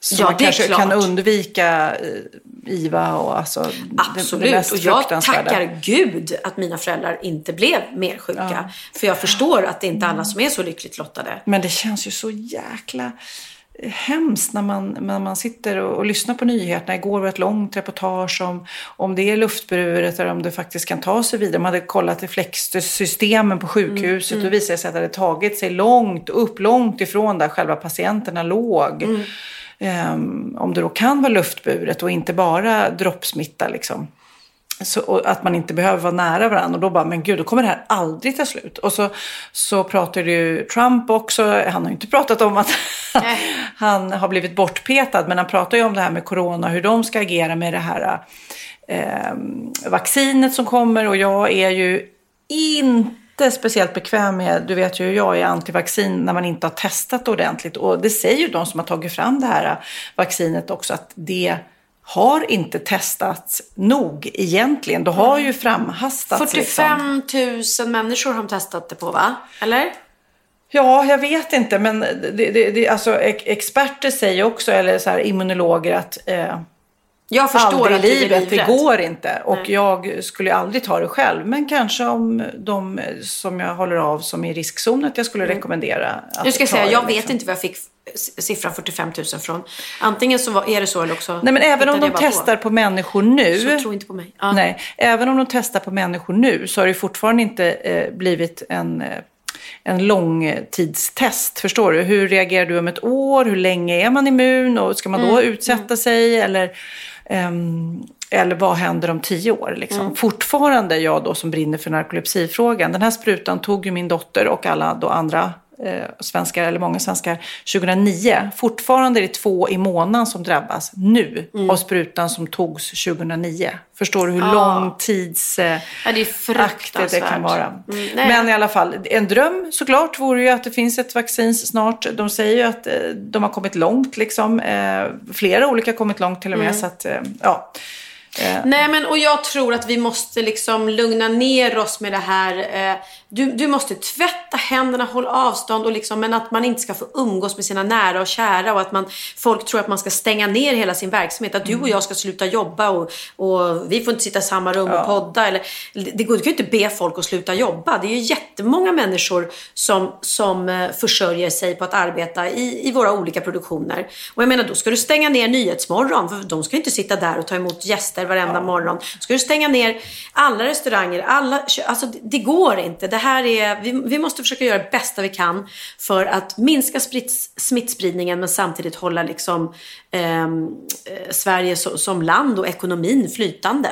så Ja, man kanske klart. kan undvika eh, IVA och alltså det, det Absolut, mest och jag tackar Gud att mina föräldrar inte blev mer sjuka. För jag förstår att det inte är alla som är så lyckligt lottade. Men det känns ju så jäkla eh, hemskt när man, när man sitter och, och lyssnar på nyheterna. Igår var ett långt reportage om, om det är luftburet eller om det faktiskt kan ta sig vidare. Man hade kollat reflexsystemen på sjukhuset Mm, och det visade sig att det hade tagit sig långt upp, långt ifrån där själva patienterna låg. Mm. Ehm, om det då kan vara luftburet och inte bara droppsmitta liksom. Så, att man inte behöver vara nära varandra. Och då bara, men gud, då kommer det här aldrig ta slut. Och så, så pratar ju Trump också, han har ju inte pratat om att <laughs> han har blivit bortpetad, men han pratar ju om det här med corona, hur de ska agera med det här eh, vaccinet som kommer. Och jag är ju inte speciellt bekväm med, du vet ju hur jag är antivaccin när man inte har testat ordentligt. Och det säger ju de som har tagit fram det här vaccinet också, att det har inte testats nog egentligen. Det har ju framhastats. liksom. 45 000 människor har de testat det på va? Eller? Ja, jag vet inte, men det, det, det, alltså, ex- experter säger också, eller så här, immunologer, att eh, Jag förstår aldrig att är livet, det går inte. Och jag skulle aldrig ta det själv. Men kanske om de som jag håller av som är i riskzon, att jag skulle rekommendera att Nu ska jag säga, det, jag vet liksom. inte var jag fick siffran 45 000 från. Antingen så var, är det så eller också Nej, men även om de bara på. testar på människor nu. Så tro inte på mig. Ja. Nej, även om de testar på människor nu så har det fortfarande inte eh, blivit en, eh, en långtidstest. Förstår du? Hur reagerar du om ett år? Hur länge är man immun? Och ska man då Mm, utsätta sig? Eller, eller vad händer om tio år? Liksom? Mm. Fortfarande jag då som brinner för narkolepsifrågan. Den här sprutan tog ju min dotter och alla då andra svenskar, eller många svenskar, 2009. Fortfarande är det två i månaden som drabbas nu Mm. av sprutan som togs 2009. Förstår du hur Ja. lång tids... Eh, Ja, det det kan vara. Mm. Men i alla fall, en dröm såklart vore ju att det finns ett vaccin snart. De säger ju att eh, de har kommit långt, liksom. Eh, flera olika har kommit långt till och med. Mm. Så att, eh, ja. Nej, men och jag tror att vi måste liksom lugna ner oss med det här. Du, du måste tvätta händerna, hålla avstånd och liksom, men att man inte ska få umgås med sina nära och kära och att man, folk tror att man ska stänga ner hela sin verksamhet. Att du och jag ska sluta jobba och, och vi får inte sitta i samma rum och podda. Eller, det går, du kan ju inte be folk att sluta jobba. Det är ju jättemånga människor som, som eh, försörjer sig på att arbeta i, i våra olika produktioner. Och jag menar, då ska du stänga ner Nyhetsmorgon, för de ska inte sitta där och ta emot gäster varenda morgon. Ska du stänga ner alla restauranger, alla, alltså det, det går inte. Det här är, vi, vi måste försöka göra det bästa vi kan för att minska sprits, smittspridningen men samtidigt hålla liksom, ehm, eh, Sverige så, som land och ekonomin flytande.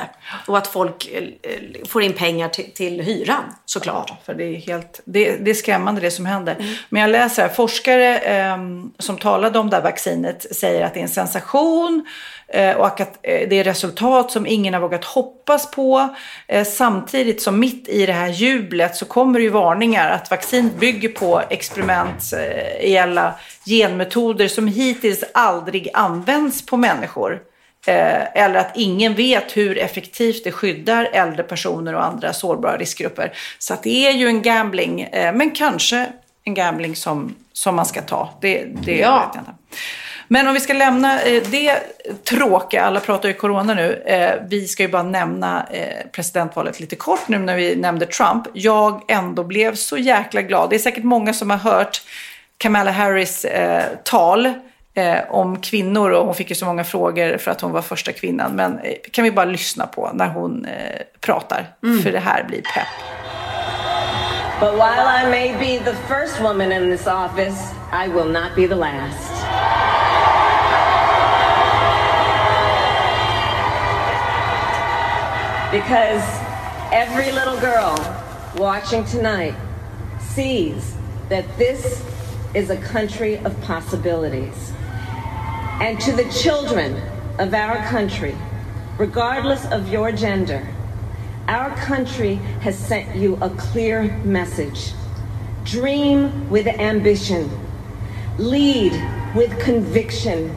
Och att folk eh, eh, får in pengar till, till hyran såklart. Ja, för det är, helt, det, det är skrämmande det som händer. Men jag läser här, forskare ehm, som talade om det här vaccinet säger att det är en sensation eh, och att eh, det är resultat som ingen har vågat hoppas på. Eh, samtidigt som mitt i det här jublet så kommer ju varningar att vaccin bygger på experimentella genmetoder som hittills aldrig används på människor. Eh, eller att ingen vet hur effektivt det skyddar äldre personer och andra sårbara riskgrupper. Så att det är ju en gambling, eh, men kanske en gambling som, som man ska ta. Det, det Ja. vet jag inte. Men om vi ska lämna eh, det tråkiga, alla pratar ju corona nu. Eh, vi ska ju bara nämna eh, presidentvalet lite kort nu när vi nämnde Trump. Jag ändå blev så jäkla glad. Det är säkert många som har hört Kamala Harris tal om kvinnor och hon fick ju så många frågor för att hon var första kvinnan. Men kan vi bara lyssna på när hon pratar? För det här blir pepp. But while I may be the first woman in this office, I will not be the last. Because every little girl watching tonight sees that this is a country of possibilities. And to the children of our country, regardless of your gender, our country has sent you a clear message. Dream with ambition, lead with conviction,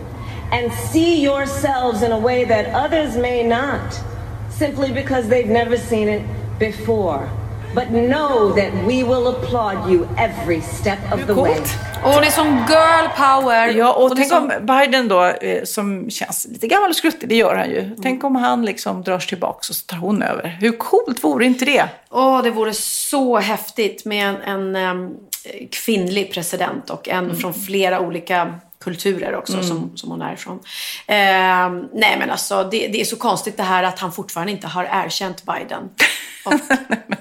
and see yourselves in a way that others may not, simply because they've never seen it before. But know that we will applaud you every step of the way. Och det är som girl power. Ja, och är tänk som- om Biden då, eh, som känns lite gammal och skruttig, det gör han ju. Tänk om han liksom dras tillbaka och så tar hon över. Hur coolt vore inte det? Åh, det vore så häftigt med en, en em, kvinnlig president och en från flera olika kulturer också som, som hon är ifrån. Ehm, nej men alltså det, det är så konstigt det här att han fortfarande inte har erkänt Biden. Och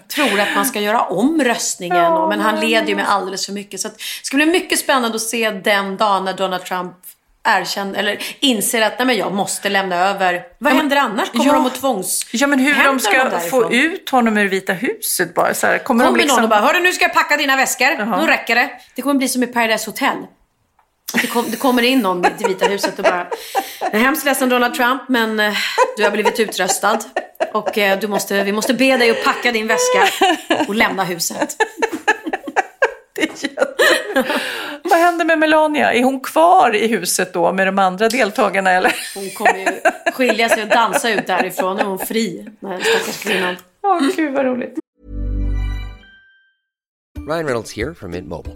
tror att man ska göra om röstningen. Och, men han leder ju med alldeles för mycket. Så det ska bli mycket spännande att se den dagen när Donald Trump erkänner, eller inser att nej men jag måste lämna över. Vad händer annars? Kommer ja. de att tvångs... Ja, men hur de ska få ut honom ur Vita huset bara. Så här, kommer Kommer de liksom... någon och bara, hörru nu ska jag packa dina väskor. Nu räcker det. Det kommer bli som i Paradise Hotel. Det, kom, det kommer in någon till Vita huset och bara, jag är hemskt ledsen Donald Trump men eh, du har blivit utröstad. Och eh, du måste, vi måste be dig att packa din väska och lämna huset. Det är jätte- Vad händer med Melania? Är hon kvar i huset då med de andra deltagarna eller? Hon kommer ju skilja sig och dansa ut därifrån. Nu är hon fri, den här stackars kvinnan. Åh gud vad roligt. Ryan Reynolds here from Mint Mobile.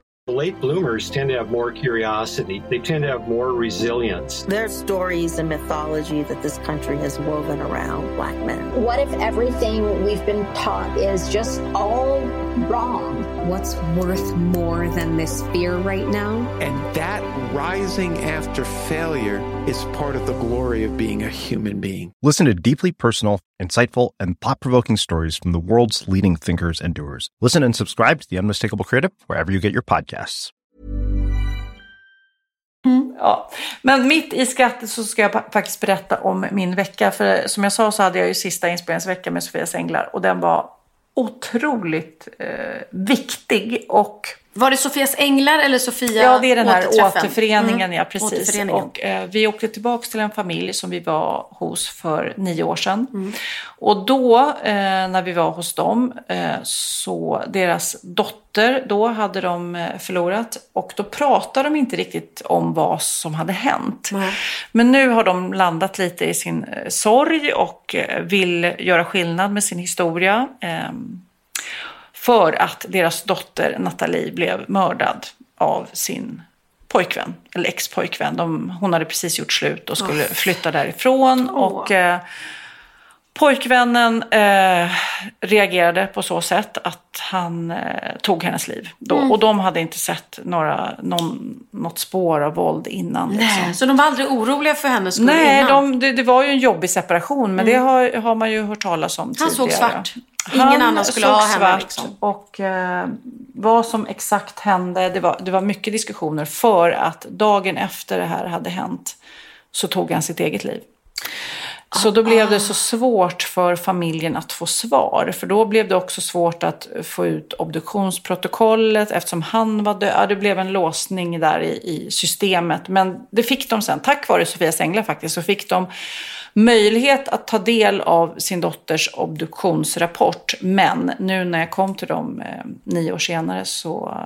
Late bloomers tend to have more curiosity. They tend to have more resilience. There's stories and mythology that this country has woven around black men. What if everything we've been taught is just all wrong? What's worth more than this fear right now? And that rising after failure is part of the glory of being a human being. Listen to deeply personal, insightful, and thought provoking stories from the world's leading thinkers and doers. Listen and subscribe to The Unmistakable Creative wherever you get your podcasts. Mm, ja. Men mitt i skrattet så ska jag faktiskt berätta om min vecka. För som jag sa så hade jag ju sista inspelningsveckan med Sofias Änglar och den var otroligt eh, viktig och var det Sofias Änglar eller Sofia Ja, det är den här återföreningen, Mm. ja precis. Återföreningen. Och, eh, vi åkte tillbaka till en familj som vi var hos för nio år sedan. Mm. Och då, eh, när vi var hos dem, eh, så deras dotter, då hade de eh, förlorat. Och då pratade de inte riktigt om vad som hade hänt. Nej. Men nu har de landat lite i sin eh, sorg och eh, vill göra skillnad med sin historia. För att deras dotter Nathalie blev mördad av sin pojkvän, eller ex-pojkvän. De, hon hade precis gjort slut och skulle flytta därifrån. Åh. Och eh, pojkvännen eh, reagerade på så sätt att han eh, tog hennes liv. Då. Mm. Och de hade inte sett några, någon, något spår av våld innan. liksom. Nej, så de var aldrig oroliga för hennes skull Nej, innan? de, det, det var ju en jobbig separation, men det har, har man ju hört talas om Han tidigare. såg svart. Ingen annan skulle såg ha henne, svart liksom. Och eh, vad som exakt hände, det var, det var mycket diskussioner för att dagen efter det här hade hänt så tog han sitt eget liv. Så då blev det så svårt för familjen att få svar. För då blev det också svårt att få ut obduktionsprotokollet eftersom han var död. Det blev en låsning där i, i systemet. Men det fick de sen, tack vare Sofias Änglar faktiskt, så fick de möjlighet att ta del av sin dotters obduktionsrapport. Men nu när jag kom till dem eh, nio år senare så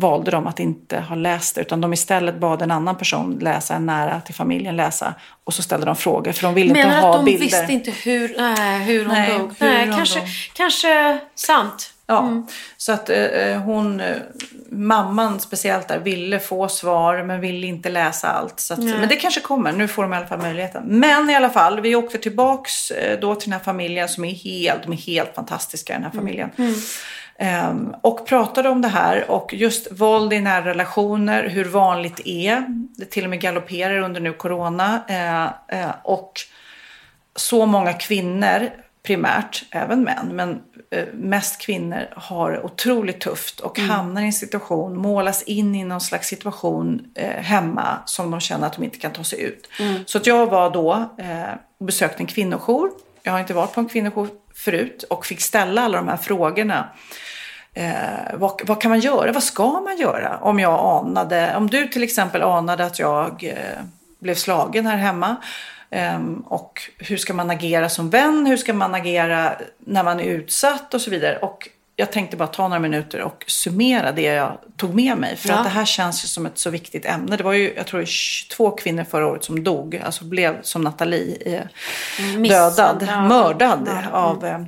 valde de att inte ha läst det. Utan de istället bad en annan person läsa, en nära till familjen läsa. Och så ställde de frågor för de ville inte Menar ha att de bilder. visste inte hur, nej, hur hon Nej, dog? hur nej, hon kanske, dog. kanske sant. Ja, så att eh, hon, eh, mamman speciellt där, ville få svar men ville inte läsa allt. Så att, men det kanske kommer, nu får de i alla fall möjligheten. Men i alla fall, vi åkte tillbaks eh, då till den här familjen som är helt, de är helt fantastiska den här familjen. Ehm, och pratade om det här och just våld i nära relationer, hur vanligt det är. Det till och med galopperar under nu corona. Eh, eh, och så många kvinnor primärt, även män, men eh, mest kvinnor har otroligt tufft och hamnar i en situation, målas in i någon slags situation eh, hemma som de känner att de inte kan ta sig ut. Så att jag var då eh, och besökte en kvinnojour. Jag har inte varit på en kvinnojour förut och fick ställa alla de här frågorna. Eh, vad, vad kan man göra? Vad ska man göra? Om jag anade, om du till exempel anade att jag eh, blev slagen här hemma. Eh, och hur ska man agera som vän? Hur ska man agera när man är utsatt och så vidare. Och jag tänkte bara ta några minuter och summera det jag tog med mig. För Ja. att det här känns ju som ett så viktigt ämne. Det var ju, jag tror, 22 kvinnor förra året som dog. Alltså blev som Nathalie eh, dödad, ja. mördad Ja. av eh,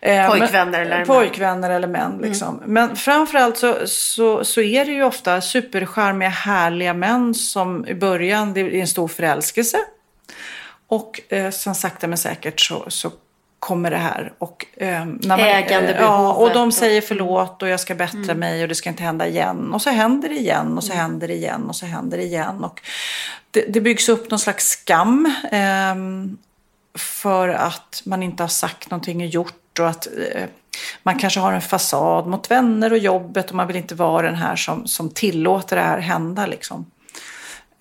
eh, Pojkvänner eller män. Pojkvänner eller män. Mm. Liksom. Men framförallt så, så, så är det ju ofta supercharmiga, härliga män som i början, det är en stor förälskelse. Och eh, sen sakta men säkert så, så kommer det här. Och, eh, när man, Ägandebehovet ja, och de säger förlåt och jag ska bättra Mm. mig och det ska inte hända igen. Och så händer det igen och så händer det igen och så händer det igen. Och det, det byggs upp någon slags skam. ehm, för att man inte har sagt någonting och gjort och att eh, man kanske har en fasad mot vänner och jobbet och man vill inte vara den här som, som tillåter det här hända. Liksom.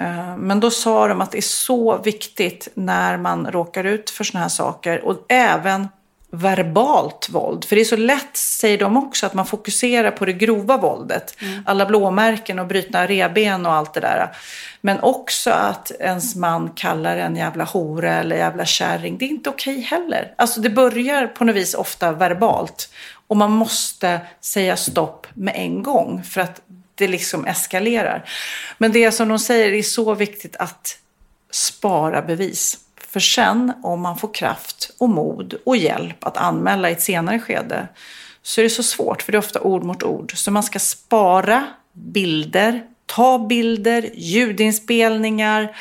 Eh, Men då sa de att det är så viktigt när man råkar ut för såna här saker och även verbalt våld. För det är så lätt, säger de också, att man fokuserar på det grova våldet. Alla blåmärken och brutna reben och allt det där. Men också att ens man kallar en jävla hora eller jävla kärring. Det är inte okej heller. Alltså det börjar på något vis ofta verbalt. Och man måste säga stopp med en gång för att det liksom eskalerar. Men det som de säger är så viktigt att spara bevis. För sen om man får kraft och mod och hjälp att anmäla i ett senare skede så är det så svårt för det är ofta ord mot ord. Så man ska spara bilder, ta bilder, ljudinspelningar,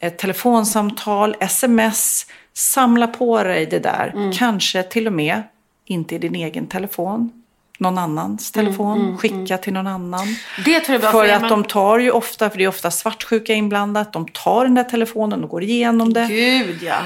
ett telefonsamtal, sms. Samla på dig det där. Mm. Kanske till och med inte i din egen telefon. Någon annans telefon. mm, Skicka till någon annan. Det tror jag bra, För för att man- de tar ju ofta, för det är ofta svartsjuka inblandat. De tar den där telefonen och går igenom det. Gud ja.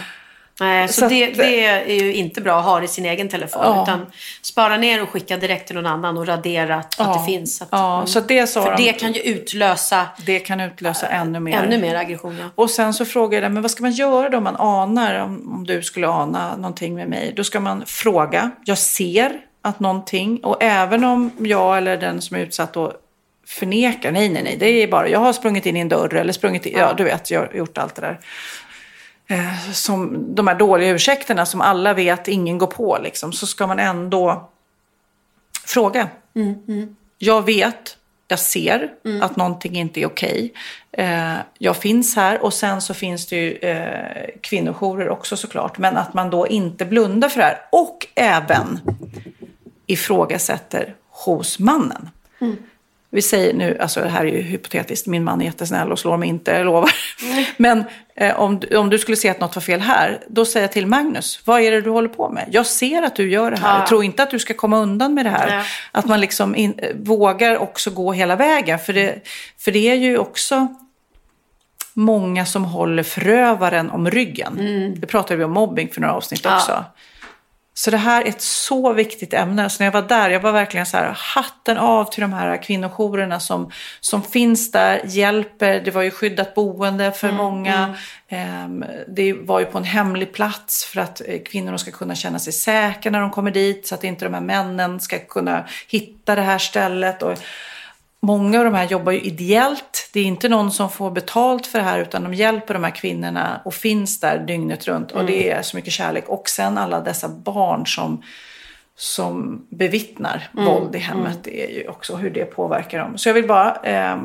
Nej, så, Så att- det, det är ju inte bra att ha i sin egen telefon. Ja. Utan spara ner och skicka direkt till någon annan och radera att, Ja. att det finns. Att, Ja, mm. så det sa För de- det kan ju utlösa Det kan utlösa ännu mer. ännu mer aggression. Ja. Och sen så frågade jag, men vad ska man göra då om man anar, om, om du skulle ana någonting med mig? Då ska man fråga. Jag ser att någonting, och även om jag eller den som är utsatt då förnekar, nej, nej, nej, det är bara, jag har sprungit in i en dörr eller sprungit in, ja, du vet, jag har gjort allt det där. Eh, som de här dåliga ursäkterna som alla vet ingen går på, liksom, så ska man ändå fråga. Jag vet, jag ser att någonting inte är okej. Eh, jag finns här och sen så finns det ju eh, kvinnojourer också såklart. Men att man då inte blundar för det här. Och även ifrågasätter hos mannen. Vi säger nu, alltså det här är ju hypotetiskt, min man är jättesnäll och slår mig inte, jag lovar. <laughs> Men eh, om, om du skulle se att något var fel här, då säger jag till Magnus, vad är det du håller på med? Jag ser att du gör det här, Ja. tror inte att du ska komma undan med det här. Ja. Att man liksom in, eh, vågar också gå hela vägen, för det, för det är ju också många som håller förövaren om ryggen. Det pratade vi om mobbing för några avsnitt Ja. också. Så det här är ett så viktigt ämne. Så när jag var där, jag var verkligen så här, hatten av till de här kvinnojourerna som, som finns där, hjälper. Det var ju skyddat boende för många. Ehm, det var ju på en hemlig plats för att eh, kvinnorna ska kunna känna sig säkra när de kommer dit. Så att inte de här männen ska kunna hitta det här stället. Och Många av de här jobbar ju ideellt. Det är inte någon som får betalt för det här utan de hjälper de här kvinnorna och finns där dygnet runt. Och det är så mycket kärlek. Och sen alla dessa barn som, som bevittnar våld i hemmet. Det är ju också hur det påverkar dem. Så jag vill bara eh,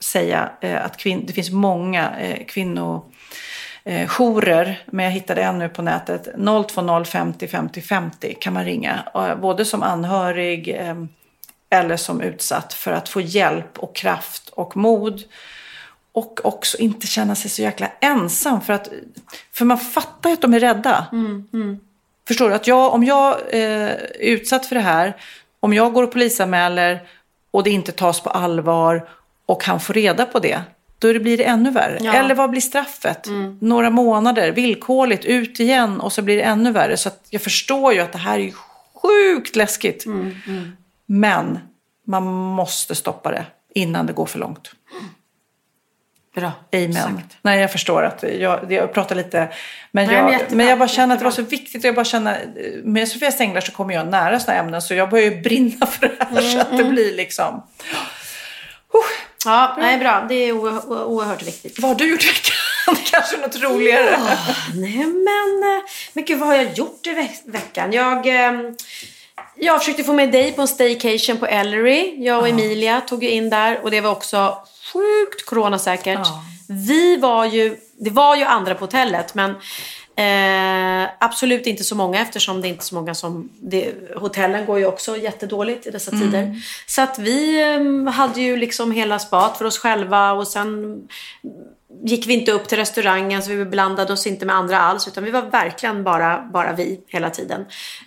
säga eh, att kvin- det finns många eh, kvinnor eh, jourer, men jag hittade en nu på nätet. 020 50 50 50 kan man ringa. Eh, både som anhörig eh, eller som utsatt för att få hjälp och kraft och mod. Och också inte känna sig så jäkla ensam. För, att, för man fattar ju att de är rädda. Förstår du? Att jag, om jag eh, är utsatt för det här, om jag går och polisanmäler och det inte tas på allvar och han får reda på det, då blir det ännu värre. Ja. Eller vad blir straffet? Några månader, villkorligt, ut igen och så blir det ännu värre. Så jag förstår ju att det här är ju sjukt läskigt. Men man måste stoppa det innan det går för långt. Bra. Amen. sagt. Nej, jag förstår att jag, jag pratar lite. Men, Nej, jag, men jag bara känner att det var så viktigt. Jag bara känner, med Sofias änglar så kommer jag nära sådana ämnen. Så jag börjar ju brinna för det här. Så att Mm. det blir liksom. Ja, nej, bra. Det är oer- oer- oerhört viktigt. Vad har du gjort i veckan? <laughs> Kanske något roligare? Nej, men... eh, Men gud, vad har jag gjort i veck- veckan? Jag... ehm, Jag försökte få med dig på en staycation på Ellery. Jag och Emilia tog ju in där och det var också sjukt coronasäkert. Vi var ju, det var ju andra på hotellet men eh, absolut inte så många eftersom det är inte så många som... Det, hotellen går ju också jättedåligt i dessa tider. Så att vi eh, hade ju liksom hela spat för oss själva och sen gick vi inte upp till restaurangen så vi blandade oss inte med andra alls utan vi var verkligen bara, bara vi hela tiden.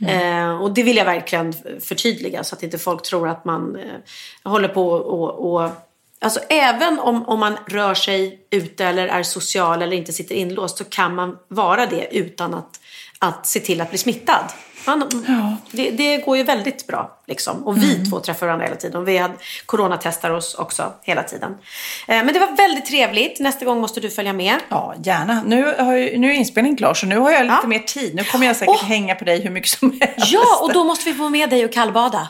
Eh, och det vill jag verkligen förtydliga så att inte folk tror att man eh, håller på och, och Alltså även om, om man rör sig ute eller är social eller inte sitter inlåst så kan man vara det utan att, att se till att bli smittad. Man, det, det går ju väldigt bra. Liksom. Och vi två träffar varandra hela tiden. Och vi hade coronatestar oss också hela tiden. Eh, men det var väldigt trevligt. Nästa gång måste du följa med. Ja, gärna. Nu, har ju, nu är inspelningen klar så nu har jag lite Ja. mer tid. Nu kommer jag säkert Åh. hänga på dig hur mycket som helst. Ja, och då måste vi få med dig och kallbada.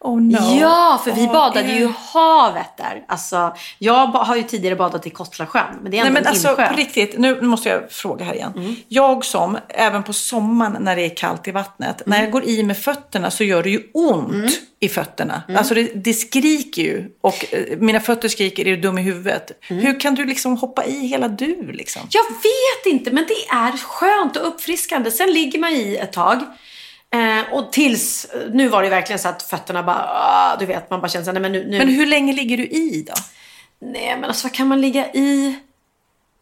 Oh no. Ja, för vi Åh, badade ju gud. havet där. Alltså, jag har ju tidigare badat i Kottlasjön, men det är Nej ändå men en alltså insjö. på riktigt, nu måste jag fråga här igen. Jag som, även på sommaren när det är kallt i vattnet, när jag går i med fötterna så gör det ju ont i fötterna. Alltså det, det skriker ju och eh, mina fötter skriker, är du dum i huvudet? Hur kan du liksom hoppa i hela du liksom? Jag vet inte, men det är skönt och uppfriskande. Sen ligger man i ett tag. Eh, och tills, nu var det verkligen så att fötterna bara, ah, du vet, man bara känner så här, nej men nu, nu. Men hur länge ligger du i då? Nej men alltså vad kan man ligga i?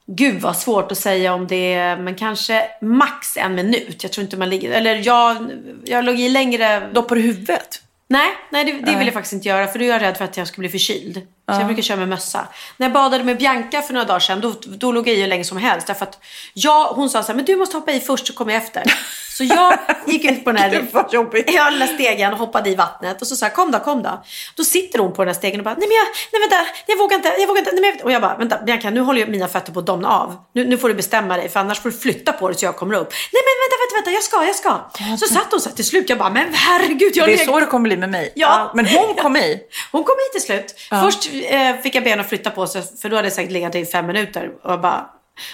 Gud vad svårt att säga om det är, men kanske max en minut. Jag tror inte man ligger, eller jag, jag låg i längre. Doppar du huvudet? Nej, nej det, det vill jag faktiskt inte göra för då är jag rädd för att jag ska bli förkyld. Så Ja. jag brukar köra med mössa. När jag badade med Bianca för några dagar sedan då, då låg jag i hur länge som helst. Därför att jag, hon sa så här, men du måste hoppa i först så kommer jag efter. Så jag <laughs> gick ut på den här Gud, vad jobbigt. Ja, den där stegen och hoppade i vattnet. Och så sa jag, kom då, kom då. Då sitter hon på den här stegen och bara, nej men jag, nej vänta, jag vågar inte, jag vågar inte. Nej, jag... Och jag bara, vänta Bianca, nu håller ju mina fötter på att domna av. Nu, nu får du bestämma dig, för annars får du flytta på dig så jag kommer upp. Nej men vänta, vänta, vänta, jag ska, jag ska. Så satt hon så här till slut, jag bara, men herregud, jag Det är så det kommer bli med mig. Ja. Men hon kom i. Hon kom hit till slut. Ja. Först eh, fick jag be henne att flytta på sig för då hade jag säkert legat i fem minuter. Och, bara,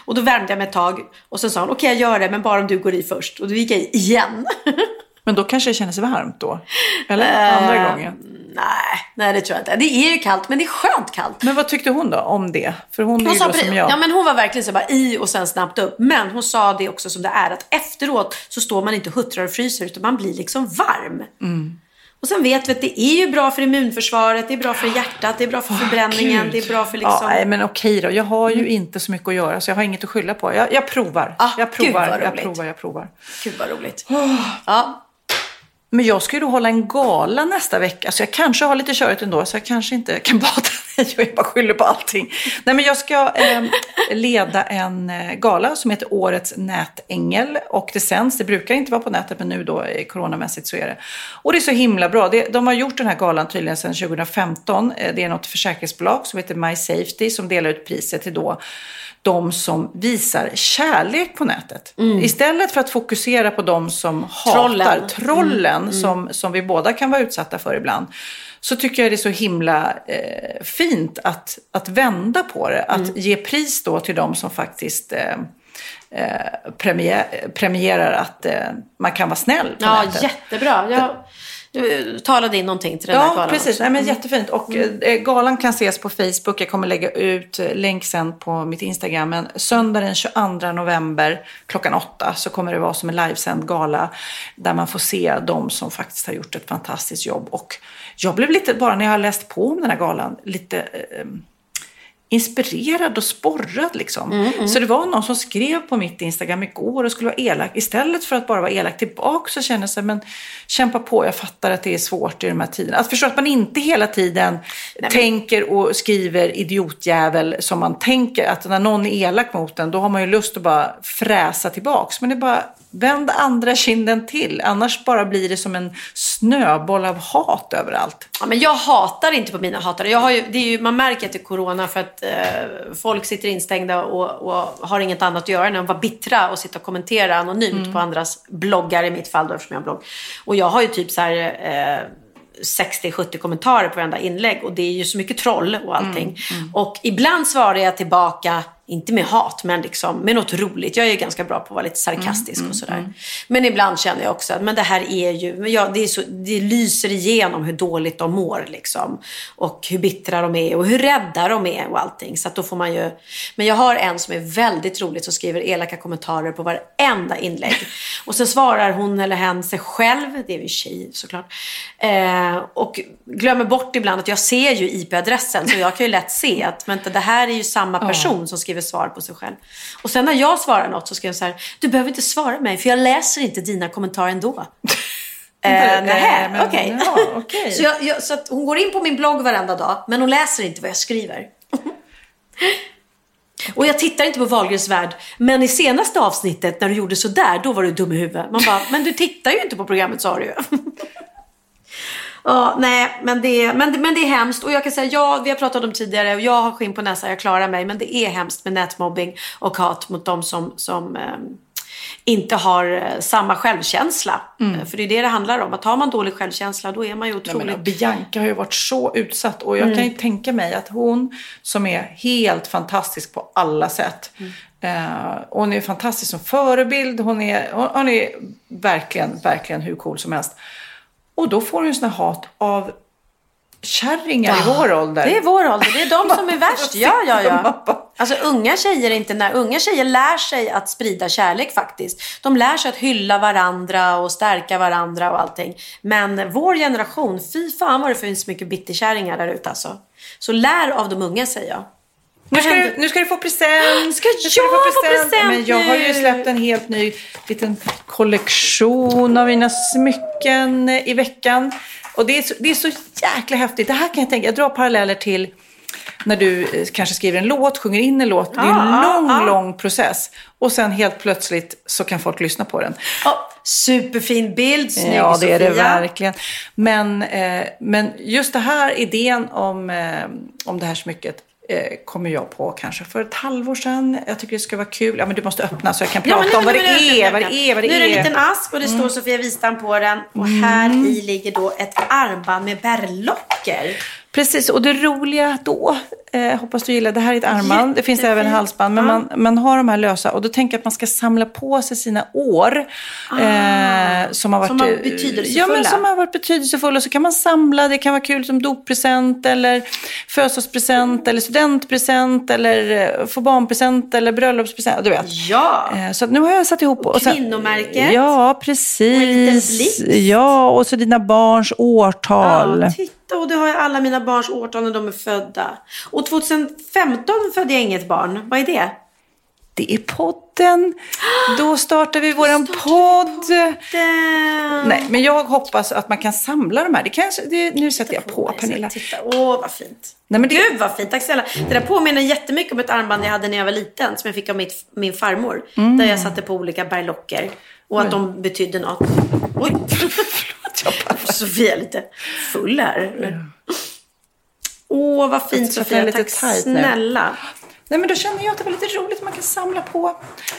och då värmde jag mig ett tag och sen sa hon okej jag gör det men bara om du går i först. Och då gick jag i igen. <laughs> Men då kanske det kändes varmt då? Eller andra Eh, gången? Nej, nej det tror jag inte. Det är ju kallt men det är skönt kallt. Men vad tyckte hon då om det? För hon är Hon ju sa, då som jag. ja, men hon var verkligen så bara i och sen snabbt upp. Men hon sa det också som det är att efteråt så står man inte och huttrar och fryser utan man blir liksom varm. Mm. Och sen vet vi att det är ju bra för immunförsvaret, det är bra för hjärtat, det är bra för förbränningen, Gud. det är bra för liksom... Ja, nej, men okej då. Jag har ju inte så mycket att göra så jag har inget att skylla på. Jag, jag provar. Ah, jag gud, provar, vad jag roligt. provar, jag provar. Gud vad roligt. Ja. Men jag ska ju då hålla en gala nästa vecka, så jag kanske har lite körigt ändå, så jag kanske inte kan <laughs> bada <laughs> jag bara skyller på allting. Nej, men jag ska eh, leda en eh, gala som heter Årets nätängel och det sänds, det brukar inte vara på nätet, men nu då eh, coronamässigt så är det. Och det är så himla bra. Det, de har gjort den här galan tydligen sedan 2015. Eh, Det är något försäkringsbolag som heter My Safety som delar ut priset till då de som visar kärlek på nätet. Istället för att fokusera på de som hatar, Trollen. trollen, Mm, mm. Som, som vi båda kan vara utsatta för ibland. Så tycker jag det är så himla eh, fint att, att vända på det. Att Mm. ge pris då till de som faktiskt eh, eh, premier, premierar att eh, man kan vara snäll på Ja, nätet. jättebra. Jag, talade in någonting till den här Ja, galan precis. också. Nej, men Mm. jättefint. Och eh, galan kan ses på Facebook. Jag kommer lägga ut eh, länk sen på mitt Instagram. Men söndag den 22 november klockan åtta så kommer det vara som en livesänd gala. Där man får se de som faktiskt har gjort ett fantastiskt jobb. Och jag blev lite, bara när jag har läst på om den här galan, lite eh, inspirerad och sporrad liksom. Mm, mm. Så det var någon som skrev på mitt Instagram igår och skulle vara elak. Istället för att bara vara elak tillbaka så känner jag här, men kämpa på, jag fattar att det är svårt i de här tiderna. Att förstå att man inte hela tiden tänker och skriver idiotjävel som man tänker att när någon är elak mot en då har man ju lust att bara fräsa tillbaks. Men det är bara vänd andra kinden till. Annars bara blir det som en snöboll av hat överallt. Ja, men jag hatar inte på mina hatare. Jag har ju, det är ju, man märker att det är corona för att eh, folk sitter instängda och, och har inget annat att göra än att vara bittra och sitta och kommentera anonymt Mm. på andras bloggar i mitt fall då eftersom jag har blogg. Och jag har ju typ så här eh, 60-70 kommentarer på varenda inlägg och det är ju så mycket troll och allting. Mm, Och ibland svarar jag tillbaka, inte med hat, men liksom med något roligt. Jag är ganska bra på att vara lite sarkastisk Mm, och sådär. Men ibland känner jag också att men det här är ju, ja, det, är så, det lyser igenom hur dåligt de mår liksom. Och hur bittra de är och hur rädda de är och allting. Så att då får man ju, men jag har en som är väldigt roligt som skriver elaka kommentarer på varenda inlägg. <laughs> Och så svarar hon eller hen sig själv, det är ju tjej såklart. Eh, och glömmer bort ibland att jag ser ju IP-adressen så jag kan ju lätt se att vänta, det här är ju samma person som skriver svar på sig själv. Och sen när jag svarar något så skriver jag så här, du behöver inte svara mig för jag läser inte dina kommentarer ändå. <laughs> Eh, Eh, nähä, men- okej. ja, okej. <laughs> så jag, jag, så hon går in på min blogg varenda dag, men hon läser inte vad jag skriver. <laughs> Och jag tittar inte på Wahlgrens värld, men i senaste avsnittet när du gjorde sådär, då var du dum i huvudet. Man bara, men du tittar ju inte på programmet sa du ju. Ja, nej, men det, men, men det är hemskt. Och jag kan säga, ja, vi har pratat om tidigare och jag har skinn på näsan, jag klarar mig. Men det är hemskt med nätmobbing och hat mot de som, som ehm, inte har eh, samma självkänsla. Mm. Eh, För det är det det handlar om. Att har man dålig självkänsla, då är man ju otroligt... men, Bianca har ju varit så utsatt och jag Mm. kan ju tänka mig att hon som är helt fantastisk på alla sätt. Mm. Eh, hon är fantastisk som förebild. Hon är, hon, hon är verkligen, verkligen hur cool som helst. Och då får hon sån här hat av kärringar i Ja, vår ålder. Det är vår ålder, det är de som är <laughs> värst. Ja, ja, ja. Alltså unga tjejer inte när unga tjejer lär sig att sprida kärlek faktiskt. De lär sig att hylla varandra och stärka varandra och allting. Men vår generation, fy fan vad det finns mycket bitterkärringar där ute alltså. Så lär av de unga säger jag. Nu ska, du, nu ska du få present! Ska ska jag du få present Men jag har ju släppt en helt ny liten kollektion av mina smycken i veckan. Och det är, så, det är så jäkla häftigt. Det här kan jag tänka, jag drar paralleller till när du eh, kanske skriver en låt, sjunger in en låt. Det är en lång, lång process. Och sen helt plötsligt så kan folk lyssna på den. Superfin bild, snygg Ja, det är det Sofia. verkligen. Men, eh, men just det här idén om, eh, om det här smycket kommer jag på kanske för ett halvår sedan. Jag tycker det ska vara kul. Ja, men du måste öppna så jag kan Ja, prata om nu- vad det är, vad det är, vad det Nu är det en liten ask och det står Sofia Wistam på den. Och här i ligger då ett armband med berlocker. Precis, och det roliga då, eh, hoppas du gillar, det här är ett armband, det finns även halsband, men man, man har de här lösa och då tänker jag att man ska samla på sig sina år eh, som har varit, Ah, som var eh, betydelsefulla. Ja, men som har varit betydelsefulla. Och så kan man samla, det kan vara kul som doppresent eller födelsedagspresent eller studentpresent eller eh, få barnpresent eller bröllopspresent, du vet. Ja! Eh, Så nu har jag satt ihop. Och sen- kvinnomärket. Ja, Och en liten precis. blixt. Ja, och så dina barns årtal. Titta och du har ju alla mina barns årtal när de är födda. Och 2015 födde jag inget barn. Vad är det? Det är podden. Då startar vi <gasps> våran podd. Nej, men jag hoppas att man kan samla de här. Det kan, jag- det, nu sätter jag på, Pernilla. Titta, åh vad fint. Nej, men det, Gud vad fint, tack snälla. Det där påminner jättemycket om ett armband jag hade när jag var liten. Som jag fick av mitt, min farmor. Mm. Där jag satte på olika berlocker. Och att de betydde något. Oj! <laughs> <laughs> Sofia är lite full här. Åh vad fint Sofia, tack snälla. Nej, men då känner jag att det var lite roligt att man kan samla på.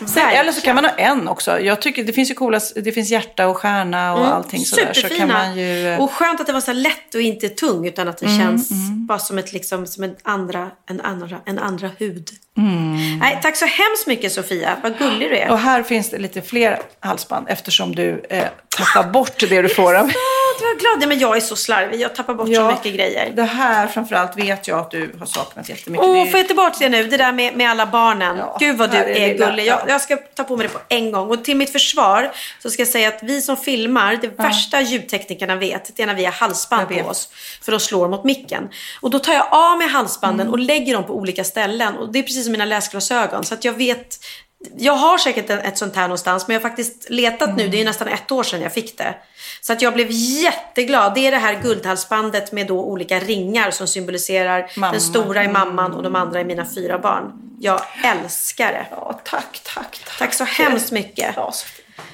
Sen, eller så kan man ha en också. Jag tycker det finns ju coola, det finns hjärta och stjärna och allting sådär. Så kan man ju... eh, Och skönt att det var så lätt och inte tung. Utan att det Mm, känns bara som, ett, liksom, som en, andra, en, andra, en andra hud. Mm. Nej, tack så hemskt mycket Sofia. Vad gullig du är. Och här finns det lite fler halsband eftersom du eh, tappar bort det du får av Ja, du var glad. Nej, men jag är så slarvig. Jag tappar bort så mycket grejer. Det här framförallt vet jag att du har saknat jättemycket. Åh, ju- får jag tillbaka det nu? Det där med, med alla barnen. Ja, Gud vad du är är, gullig. Jag, ja. jag ska ta på mig det på en gång. Och till mitt försvar så ska jag säga att vi som filmar, det värsta ljudteknikerna vet, det är när vi har halsband på oss. För de slår mot micken. Och då tar jag av mig halsbanden Mm. och lägger dem på olika ställen. Och det är precis som mina läsglasögon. Så att jag vet jag har säkert ett sånt här någonstans men jag har faktiskt letat nu, det är ju nästan ett år sedan jag fick det. Så att jag blev jätteglad. Det är det här guldhalsbandet med då olika ringar som symboliserar Mamma. den stora i mamman och de andra är mina fyra barn. Jag älskar det. Ja, tack, tack, tack. Tack så hemskt mycket. Ja,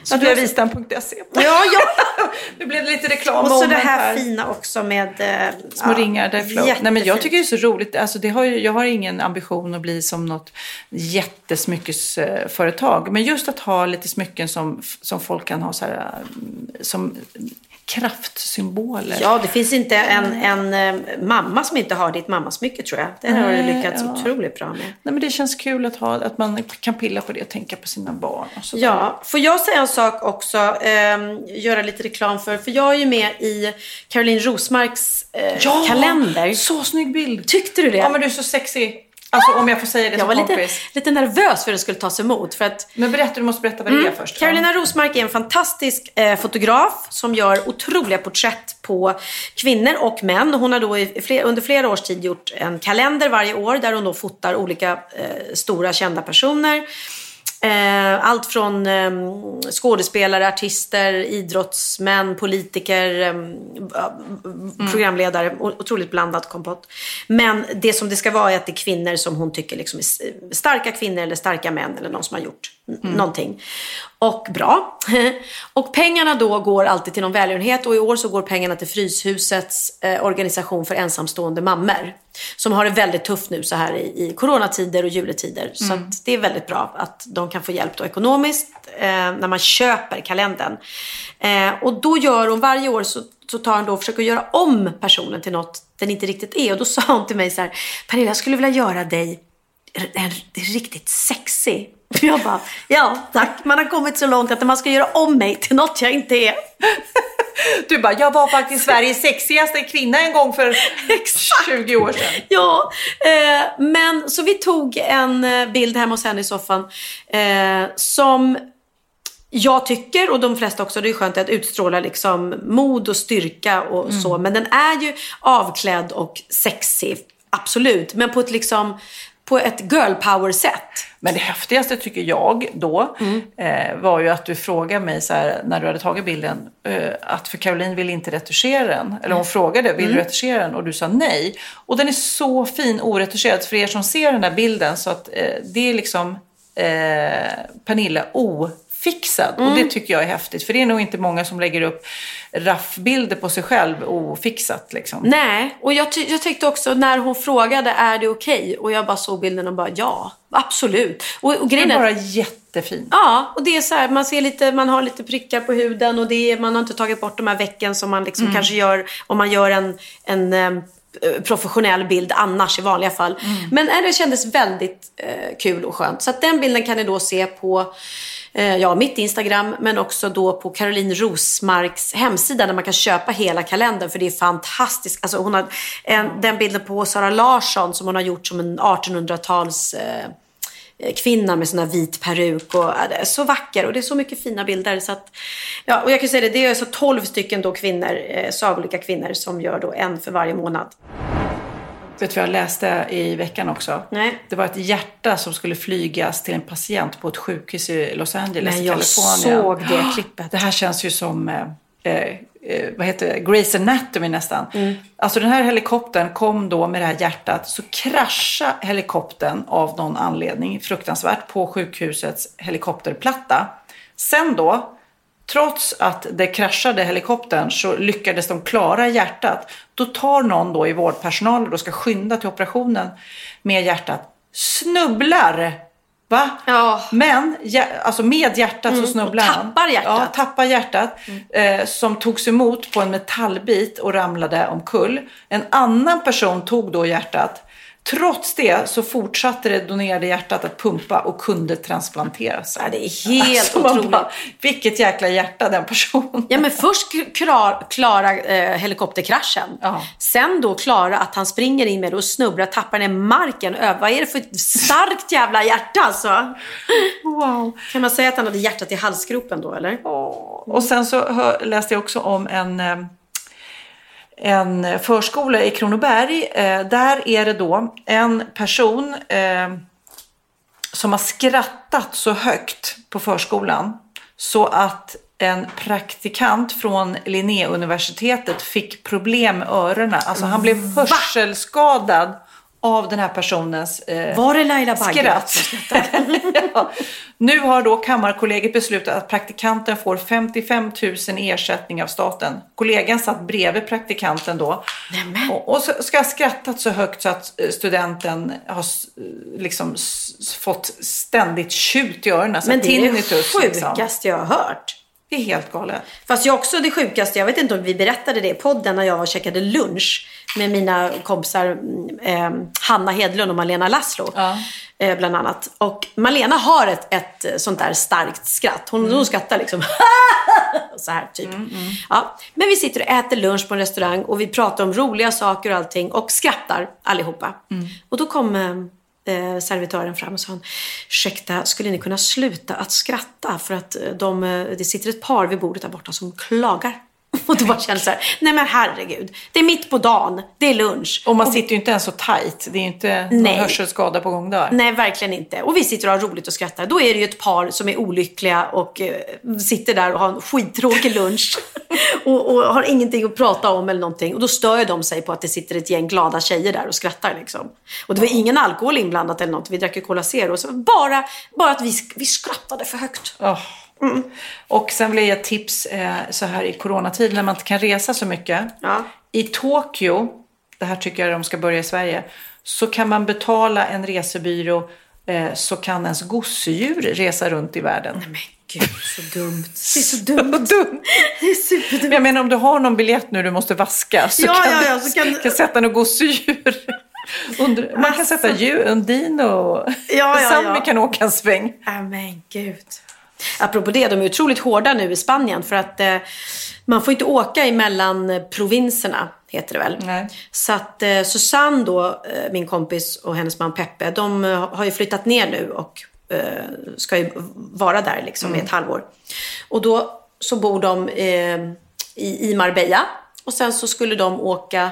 Sofiavistam.se. Ja, ja. <laughs> Nu blev det lite reklam Och så det moment här fina också med... Eh, Små ja, ringar där flow. Nej, men jag tycker det är så roligt. Alltså, det har ju, jag har ingen ambition att bli som något jättesmyckesföretag. Men just att ha lite smycken som, som folk kan ha så här, mm, som kraftsymboler. Ja, det finns inte en, en eh, mamma som inte har ditt mammasmycke tror jag. Det har du lyckats ja. otroligt bra med. Nej, men det känns kul att, ha, att man kan pilla på det och tänka på sina barn. Och Ja, får jag säga en sak också? ehm, göra lite reklam för. För jag är ju med i Caroline Rosmarks eh, Ja, kalender. Så snygg bild. Tyckte du det? Ja, men du är så sexig. Alltså om jag får säga det jag som var lite, kompis. lite nervös för att det skulle tas emot. För att Men berätta, du måste berätta vad det är först. Carolina Rosmark är en fantastisk eh, fotograf som gör otroliga porträtt på kvinnor och män. Hon har då fler, under flera års tid gjort en kalender varje år där hon då fotar olika eh, stora kända personer. Eh, allt från eh, skådespelare, artister, idrottsmän, politiker, eh, programledare. O- Otroligt blandad kompott. Men det som det ska vara är att det är kvinnor som hon tycker liksom är starka kvinnor eller starka män eller någon som har gjort n- någonting. Och bra. <laughs> och pengarna då går alltid till någon välgörenhet och i år så går pengarna till Fryshusets eh, organisation för ensamstående mammor. Som har det väldigt tufft nu så här i, i coronatider och juletider. Så att det är väldigt bra att de kan få hjälp då ekonomiskt eh, när man köper kalendern. Eh, och då gör hon varje år så, så tar hon då och försöker göra om personen till något den inte riktigt är. Och då sa hon till mig så här, Pernilla jag skulle vilja göra dig en, riktigt sexig. <laughs> Jag bara, ja tack. Man har kommit så långt att man ska göra om mig till något jag inte är. Du bara, jag var faktiskt Sveriges sexigaste kvinna en gång för <laughs> 20 år sedan. Ja, eh, men så vi tog en eh, bild hemma hos henne i soffan eh, som jag tycker, och de flesta också, det är skönt att utstråla liksom mod och styrka och Mm. så. Men den är ju avklädd och sexig, absolut. Men på ett liksom på ett girl power sätt. Men det häftigaste tycker jag då Mm. eh, var ju att du frågade mig så här, när du hade tagit bilden eh, att för Caroline ville inte retuschera den. Eller hon frågade, vill du Mm. retuschera den? Och du sa nej. Och den är så fin oretuscherad. För er som ser den där bilden så att eh, det är liksom eh, Pernilla ofixad. Och Mm. det tycker jag är häftigt. För det är nog inte många som lägger upp raffbilder på sig själv ofixat liksom. Nej, och jag, jag tyckte också när hon frågade är det okej? Och jag bara såg bilden och bara ja, absolut. Och, och grejen är är bara jättefin. Ja, och det är så här, man ser lite, man har lite prickar på huden och det är, man har inte tagit bort de här vecken som man liksom Mm. kanske gör om man gör en, en eh, professionell bild annars i vanliga fall. Men eh, det kändes väldigt eh, kul och skönt. Så att den bilden kan ni då se på eh, Eh, ja, mitt Instagram men också då på Caroline Rosmarks hemsida där man kan köpa hela kalendern för det är fantastiskt. Alltså hon har en, den bilden på Sara Larsson som hon har gjort som en 1800-tals eh, kvinna med sån här vit peruk och ja, så vacker och det är så mycket fina bilder. Så att, ja, och jag kan säga det, det är alltså 12 stycken då kvinnor, eh, sagolika kvinnor som gör då en för varje månad. Vet du vad jag läste i veckan också? Nej. Det var ett hjärta som skulle flygas till en patient på ett sjukhus i Los Angeles Nej, i jag Kalifornien. såg det <gasps> klippet. Det här känns ju som, eh, eh, eh, vad heter det, Grey's Anatomy nästan. Mm. Alltså den här helikoptern kom då med det här hjärtat. Så kraschade helikoptern av någon anledning, fruktansvärt, på sjukhusets helikopterplatta. Sen då, trots att det kraschade helikoptern så lyckades de klara hjärtat. Då tar någon då i vårdpersonalen och ska skynda till operationen med hjärtat. Snubblar! Va? Men hjär- alltså med hjärtat Mm, så snubblar han. tappar hjärtat. Mm. Ja, tappar hjärtat. Eh, som togs emot på en metallbit och ramlade omkull. En annan person tog då hjärtat. Trots det så fortsatte det donerade hjärtat att pumpa och kunde transplanteras. Ja, det är helt man otroligt. bara, vilket jäkla hjärta den personen. Ja men först klar, klara eh, helikopterkraschen. Sen då klara att han springer in med det och snubblar, tappar ner marken. Vad är det för starkt jävla hjärta alltså? Wow. Kan man säga att han hade hjärtat i halsgropen då eller? Och sen så hö- läste jag också om en, eh, en förskola i Kronoberg. Eh, Där är det då en person eh, som har skrattat så högt på förskolan så att en praktikant från Linnéuniversitetet fick problem med öronen. Alltså han blev hörselskadad av den här personens eh, Var det Laila Bagge skratt. <laughs> ja. Nu har då Kammarkollegiet beslutat att praktikanten får 55 000 i ersättning av staten. Kollegan satt bredvid praktikanten då och, och så ska ha skrattat så högt så att eh, studenten har s- liksom fått ständigt tjut i öronen. Men det är det liksom. sjukaste jag har hört. Det är helt galet. Fast jag också det sjukaste, jag vet inte om vi berättade det i podden när jag var och käkade lunch med mina kompisar mm, eh, Hanna Hedlund och Malena Laszlo. Eh, bland annat. Och Malena har ett, ett eh, sånt där starkt skratt. Hon, hon skrattar liksom. <laughs> så här typ. Ja. Men vi sitter och äter lunch på en restaurang och vi pratar om roliga saker och allting och skrattar allihopa. Och då kom eh, servitören fram och sa han, ursäkta, skulle ni kunna sluta att skratta? För att eh, de, eh, det sitter ett par vid bordet där borta som klagar. <laughs> Och då bara kände jag så här, nej men herregud, det är mitt på dagen, det är lunch. Och man sitter ju inte ens så tajt. Det är ju inte någon hörselskada på gång där. Nej, verkligen inte. Och vi sitter och har roligt och skrattar. Då är det ju ett par som är olyckliga och eh, sitter där och har en skittråkig lunch. <laughs> och, och har ingenting att prata om eller någonting. Och då stör de sig på att det sitter ett gäng glada tjejer där och skrattar liksom. Och det var ingen alkohol inblandat eller något. Vi drack ju Cola Zero. Så bara, bara att vi, vi skrattade för högt. Åh. Och sen vill jag ge ett tips eh, så här i coronatid när man inte kan resa så mycket. I Tokyo, det här tycker jag de ska börja i Sverige, så kan man betala en resebyrå eh, så kan ens gosedjur resa runt i världen. Nej men gud, så dumt. <laughs> Det är så dumt. dumt. <laughs> Det är superdumt. Men jag menar om du har någon biljett nu du måste vaska så Ja, kan ja, du ja, så kan- <laughs> kan sätta något gosedjur. Under, man kan sätta djur, Undin och Ja, ja, Sammy ja. kan åka en sväng. Ja, men gud. Apropå det, de är otroligt hårda nu i Spanien för att eh, man får inte åka emellan provinserna, heter det väl. Nej. Så att eh, Susanne då, eh, min kompis och hennes man Peppe, de eh, har ju flyttat ner nu och eh, ska ju vara där liksom i ett halvår. Och då så bor de eh, i, i Marbella och sen så skulle de åka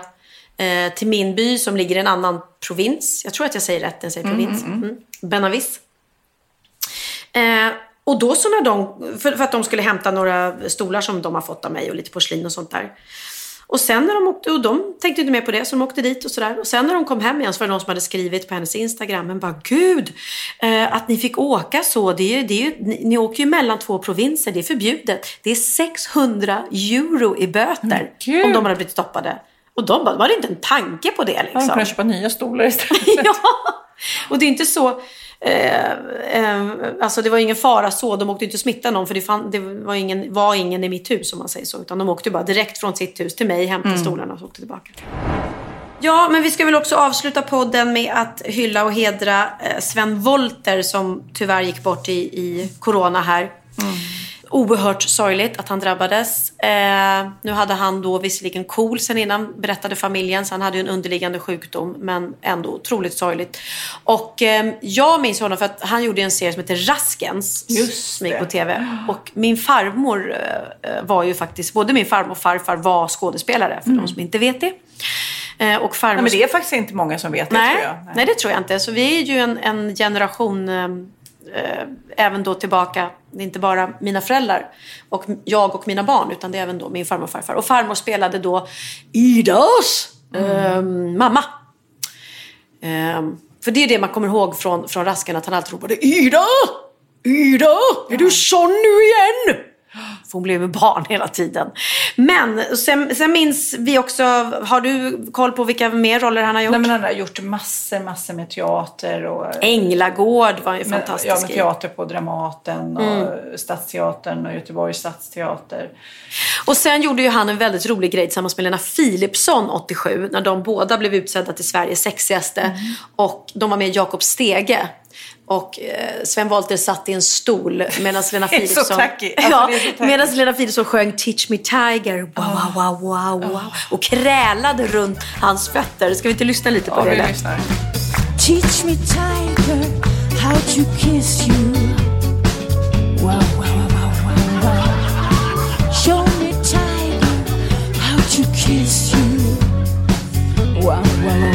till min by som ligger i en annan provins. Jag tror att jag säger rätt jag säger provins. Mm. Benavis. Eh, och då så när de, för, för att de skulle hämta några stolar som de har fått av mig och lite porslin och sånt där. Och sen när de åkte, och de tänkte inte mer på det så de åkte dit och sådär. Och sen när de kom hem igen så var det någon som hade skrivit på hennes Instagram, men bara gud, eh, att ni fick åka så, det är, det ni, ni åker ju mellan två provinser, det är förbjudet. Det är 600 euro i böter om de hade blivit stoppade. Och de bara, var det inte en tanke på det De liksom? kunde köpa nya stolar istället. <laughs> ja, och det är inte så... Eh, eh, alltså det var ingen fara så. De åkte inte smitta någon för det, fann, det var, ingen, var ingen i mitt hus om man säger så. Utan de åkte bara direkt från sitt hus till mig, hämtade stolarna och åkte tillbaka. Ja, men vi ska väl också avsluta podden med att hylla och hedra eh, Sven Volter som tyvärr gick bort i, i corona här. Oerhört sorgligt att han drabbades. Eh, nu hade han då visserligen KOL sen innan, berättade familjen, så han hade ju en underliggande sjukdom, men ändå otroligt sorgligt. Och eh, jag minns honom för att han gjorde en serie som heter Raskens, Just som gick på TV. <gasps> Och min farmor eh, var ju faktiskt, både min farmor och farfar var skådespelare, för de som inte vet det. Eh, och farmor Nej, men det är faktiskt inte många som vet det Nej, tror jag. nej. det tror jag inte. Så vi är ju en, en generation eh, eh, även då tillbaka. Det är inte bara mina föräldrar och jag och mina barn utan det är även då min farmor och farfar. Och farmor spelade då Idas eh, mamma. Eh, för det är det man kommer ihåg från, från Rasken att han alltid ropade Ida! Ida! Är du sån nu igen? Hon blev med barn hela tiden. Men sen, sen minns vi också, har du koll på vilka mer roller han har gjort? Nej, men han har gjort massor, massor med teater och Änglagård var ju med, fantastisk. ja, med teater på Dramaten och Mm. Stadsteatern och Göteborgs stadsteater. Och sen gjorde ju han en väldigt rolig grej tillsammans med Lena Philipsson 87 när de båda blev utsedda till Sveriges sexigaste. Mm. Och de var med Jakob Stege. Och eh, Sven Wollter satt i en stol medan Lena <laughs> Philipsson... Alltså, ja, medan Lena Philipsson sjöng Teach Me Tiger. Wow, wow, wow, wow, wow. Och krälade runt hans fötter. Ska vi inte lyssna lite på Ja, det? där? Teach me, tiger, how to kiss you. Wow, wow, wow, wow, wow. Show me, tiger, how to kiss you. Wow, wow, wow,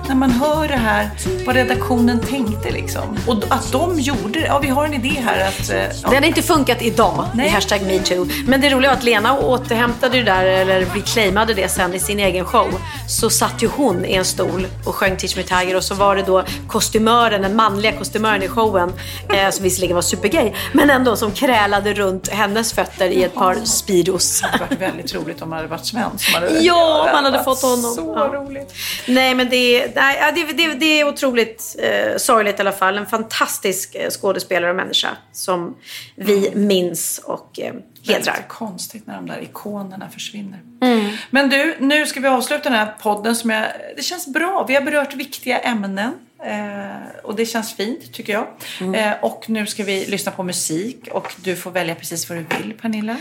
när man hör det här, vad redaktionen tänkte liksom. Och att de gjorde det. Ja, vi har en idé här att... eh, Ja. Det hade inte funkat idag i hashtag metoo. Men det roliga var att Lena återhämtade det där, eller reclaimade det sen i sin egen show. Så satt ju hon i en stol och sjöng Teach Me Tiger och så var det då kostymören, den manliga kostymören i showen, eh, som visserligen var supergay, men ändå som krälade runt hennes fötter i ett par Speedos. Det hade varit väldigt roligt om det hade varit Sven som hade Ja, man hade fått honom. Så Ja. roligt. Nej, men det är, nej, det, det, det är otroligt eh, sorgligt i alla fall. En fantastisk eh, skådespelare och människa som vi minns och eh, hedrar. Väldigt konstigt när de där ikonerna försvinner. Mm. Men du, nu ska vi avsluta den här podden som jag, det känns bra. Vi har berört viktiga ämnen. Eh, och det känns fint tycker jag. Mm. Eh, och nu ska vi lyssna på musik och du får välja precis vad du vill Pernilla.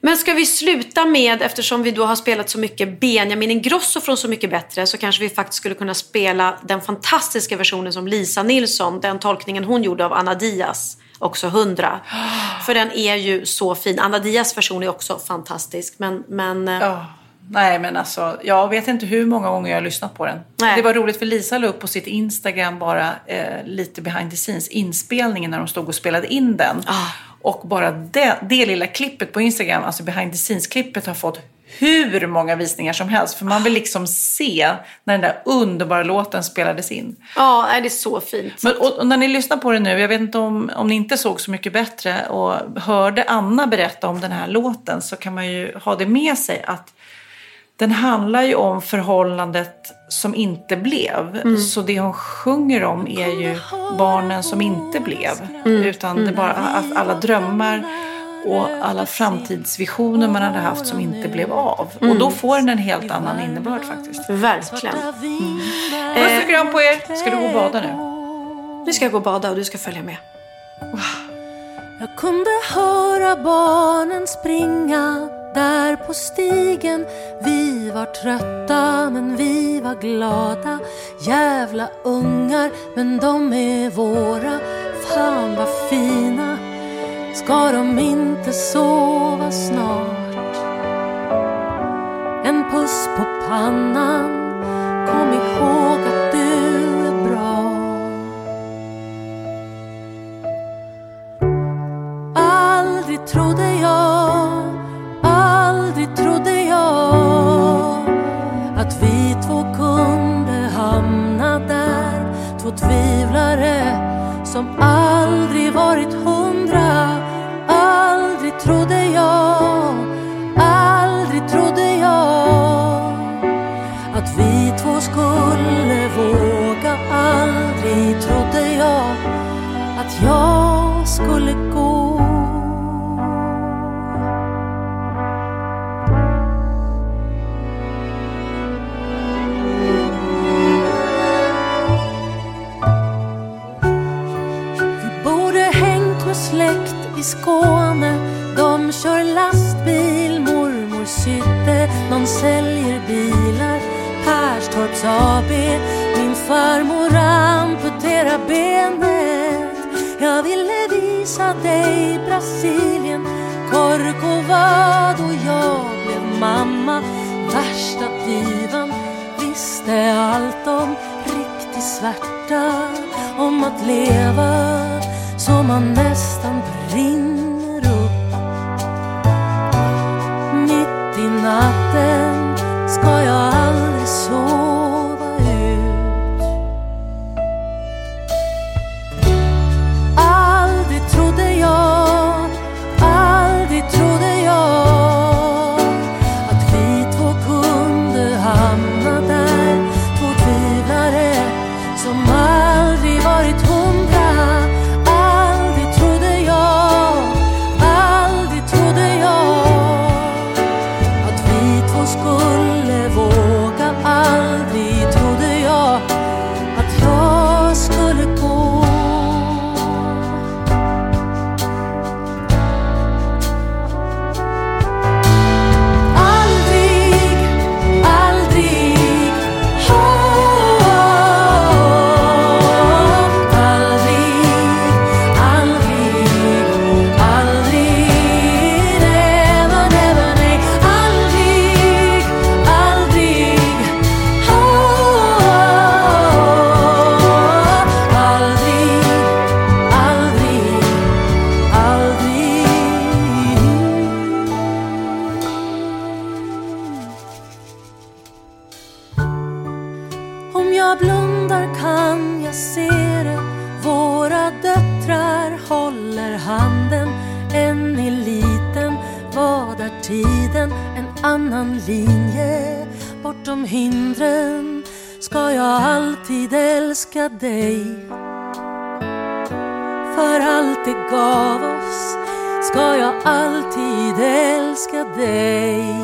Men ska vi sluta med, eftersom vi då har spelat så mycket Benjamin Ingrosso från Så mycket bättre, så kanske vi faktiskt skulle kunna spela den fantastiska versionen som Lisa Nilsson, den tolkningen hon gjorde av Anna Diaz, också 100. <gasps> För den är ju så fin. Anna Diaz version är också fantastisk, men... men Ja. Nej men alltså, jag vet inte hur många gånger jag har lyssnat på den. Nej. Det var roligt för Lisa la upp på sitt Instagram bara eh, lite behind the scenes inspelningen när de stod och spelade in den. Ah. Och bara det, det lilla klippet på Instagram, alltså behind the scenes klippet har fått hur många visningar som helst. För man vill liksom se när den där underbara låten spelades in. Ja, det är så fint. Men, och, och när ni lyssnar på det nu, jag vet inte om, om ni inte såg så mycket bättre och hörde Anna berätta om den här låten så kan man ju ha det med sig att den handlar ju om förhållandet som inte blev. Mm. Så det hon sjunger om är ju barnen som inte blev. Utan det bara att alla drömmar och alla framtidsvisioner man hade haft som inte blev av. Och Mm. då får den en helt annan innebörd faktiskt. Verkligen. Puss och kram på er! Ska du gå och bada nu? Nu ska jag gå och bada och du ska följa med. Jag kunde höra barnen springa där på stigen. Vi var trötta men vi var glada. Jävla ungar men de är våra. Fan vad fina. Ska de inte sova snart? En puss på pannan. Kom ihåg att du är bra. Aldrig trodde jag, som Skåne. De kör lastbil, mormor sydde de säljer bilar, Perstorps AB Min farmor amputerar benet. Jag ville visa dig Brasilien. Corcovado Jag blev mamma. Värsta divan. Visste allt om riktig svärta. Om att leva så man nästan brinner upp. Mitt i natten ska jag tacka dig. För allt det gav oss ska jag alltid älska dig.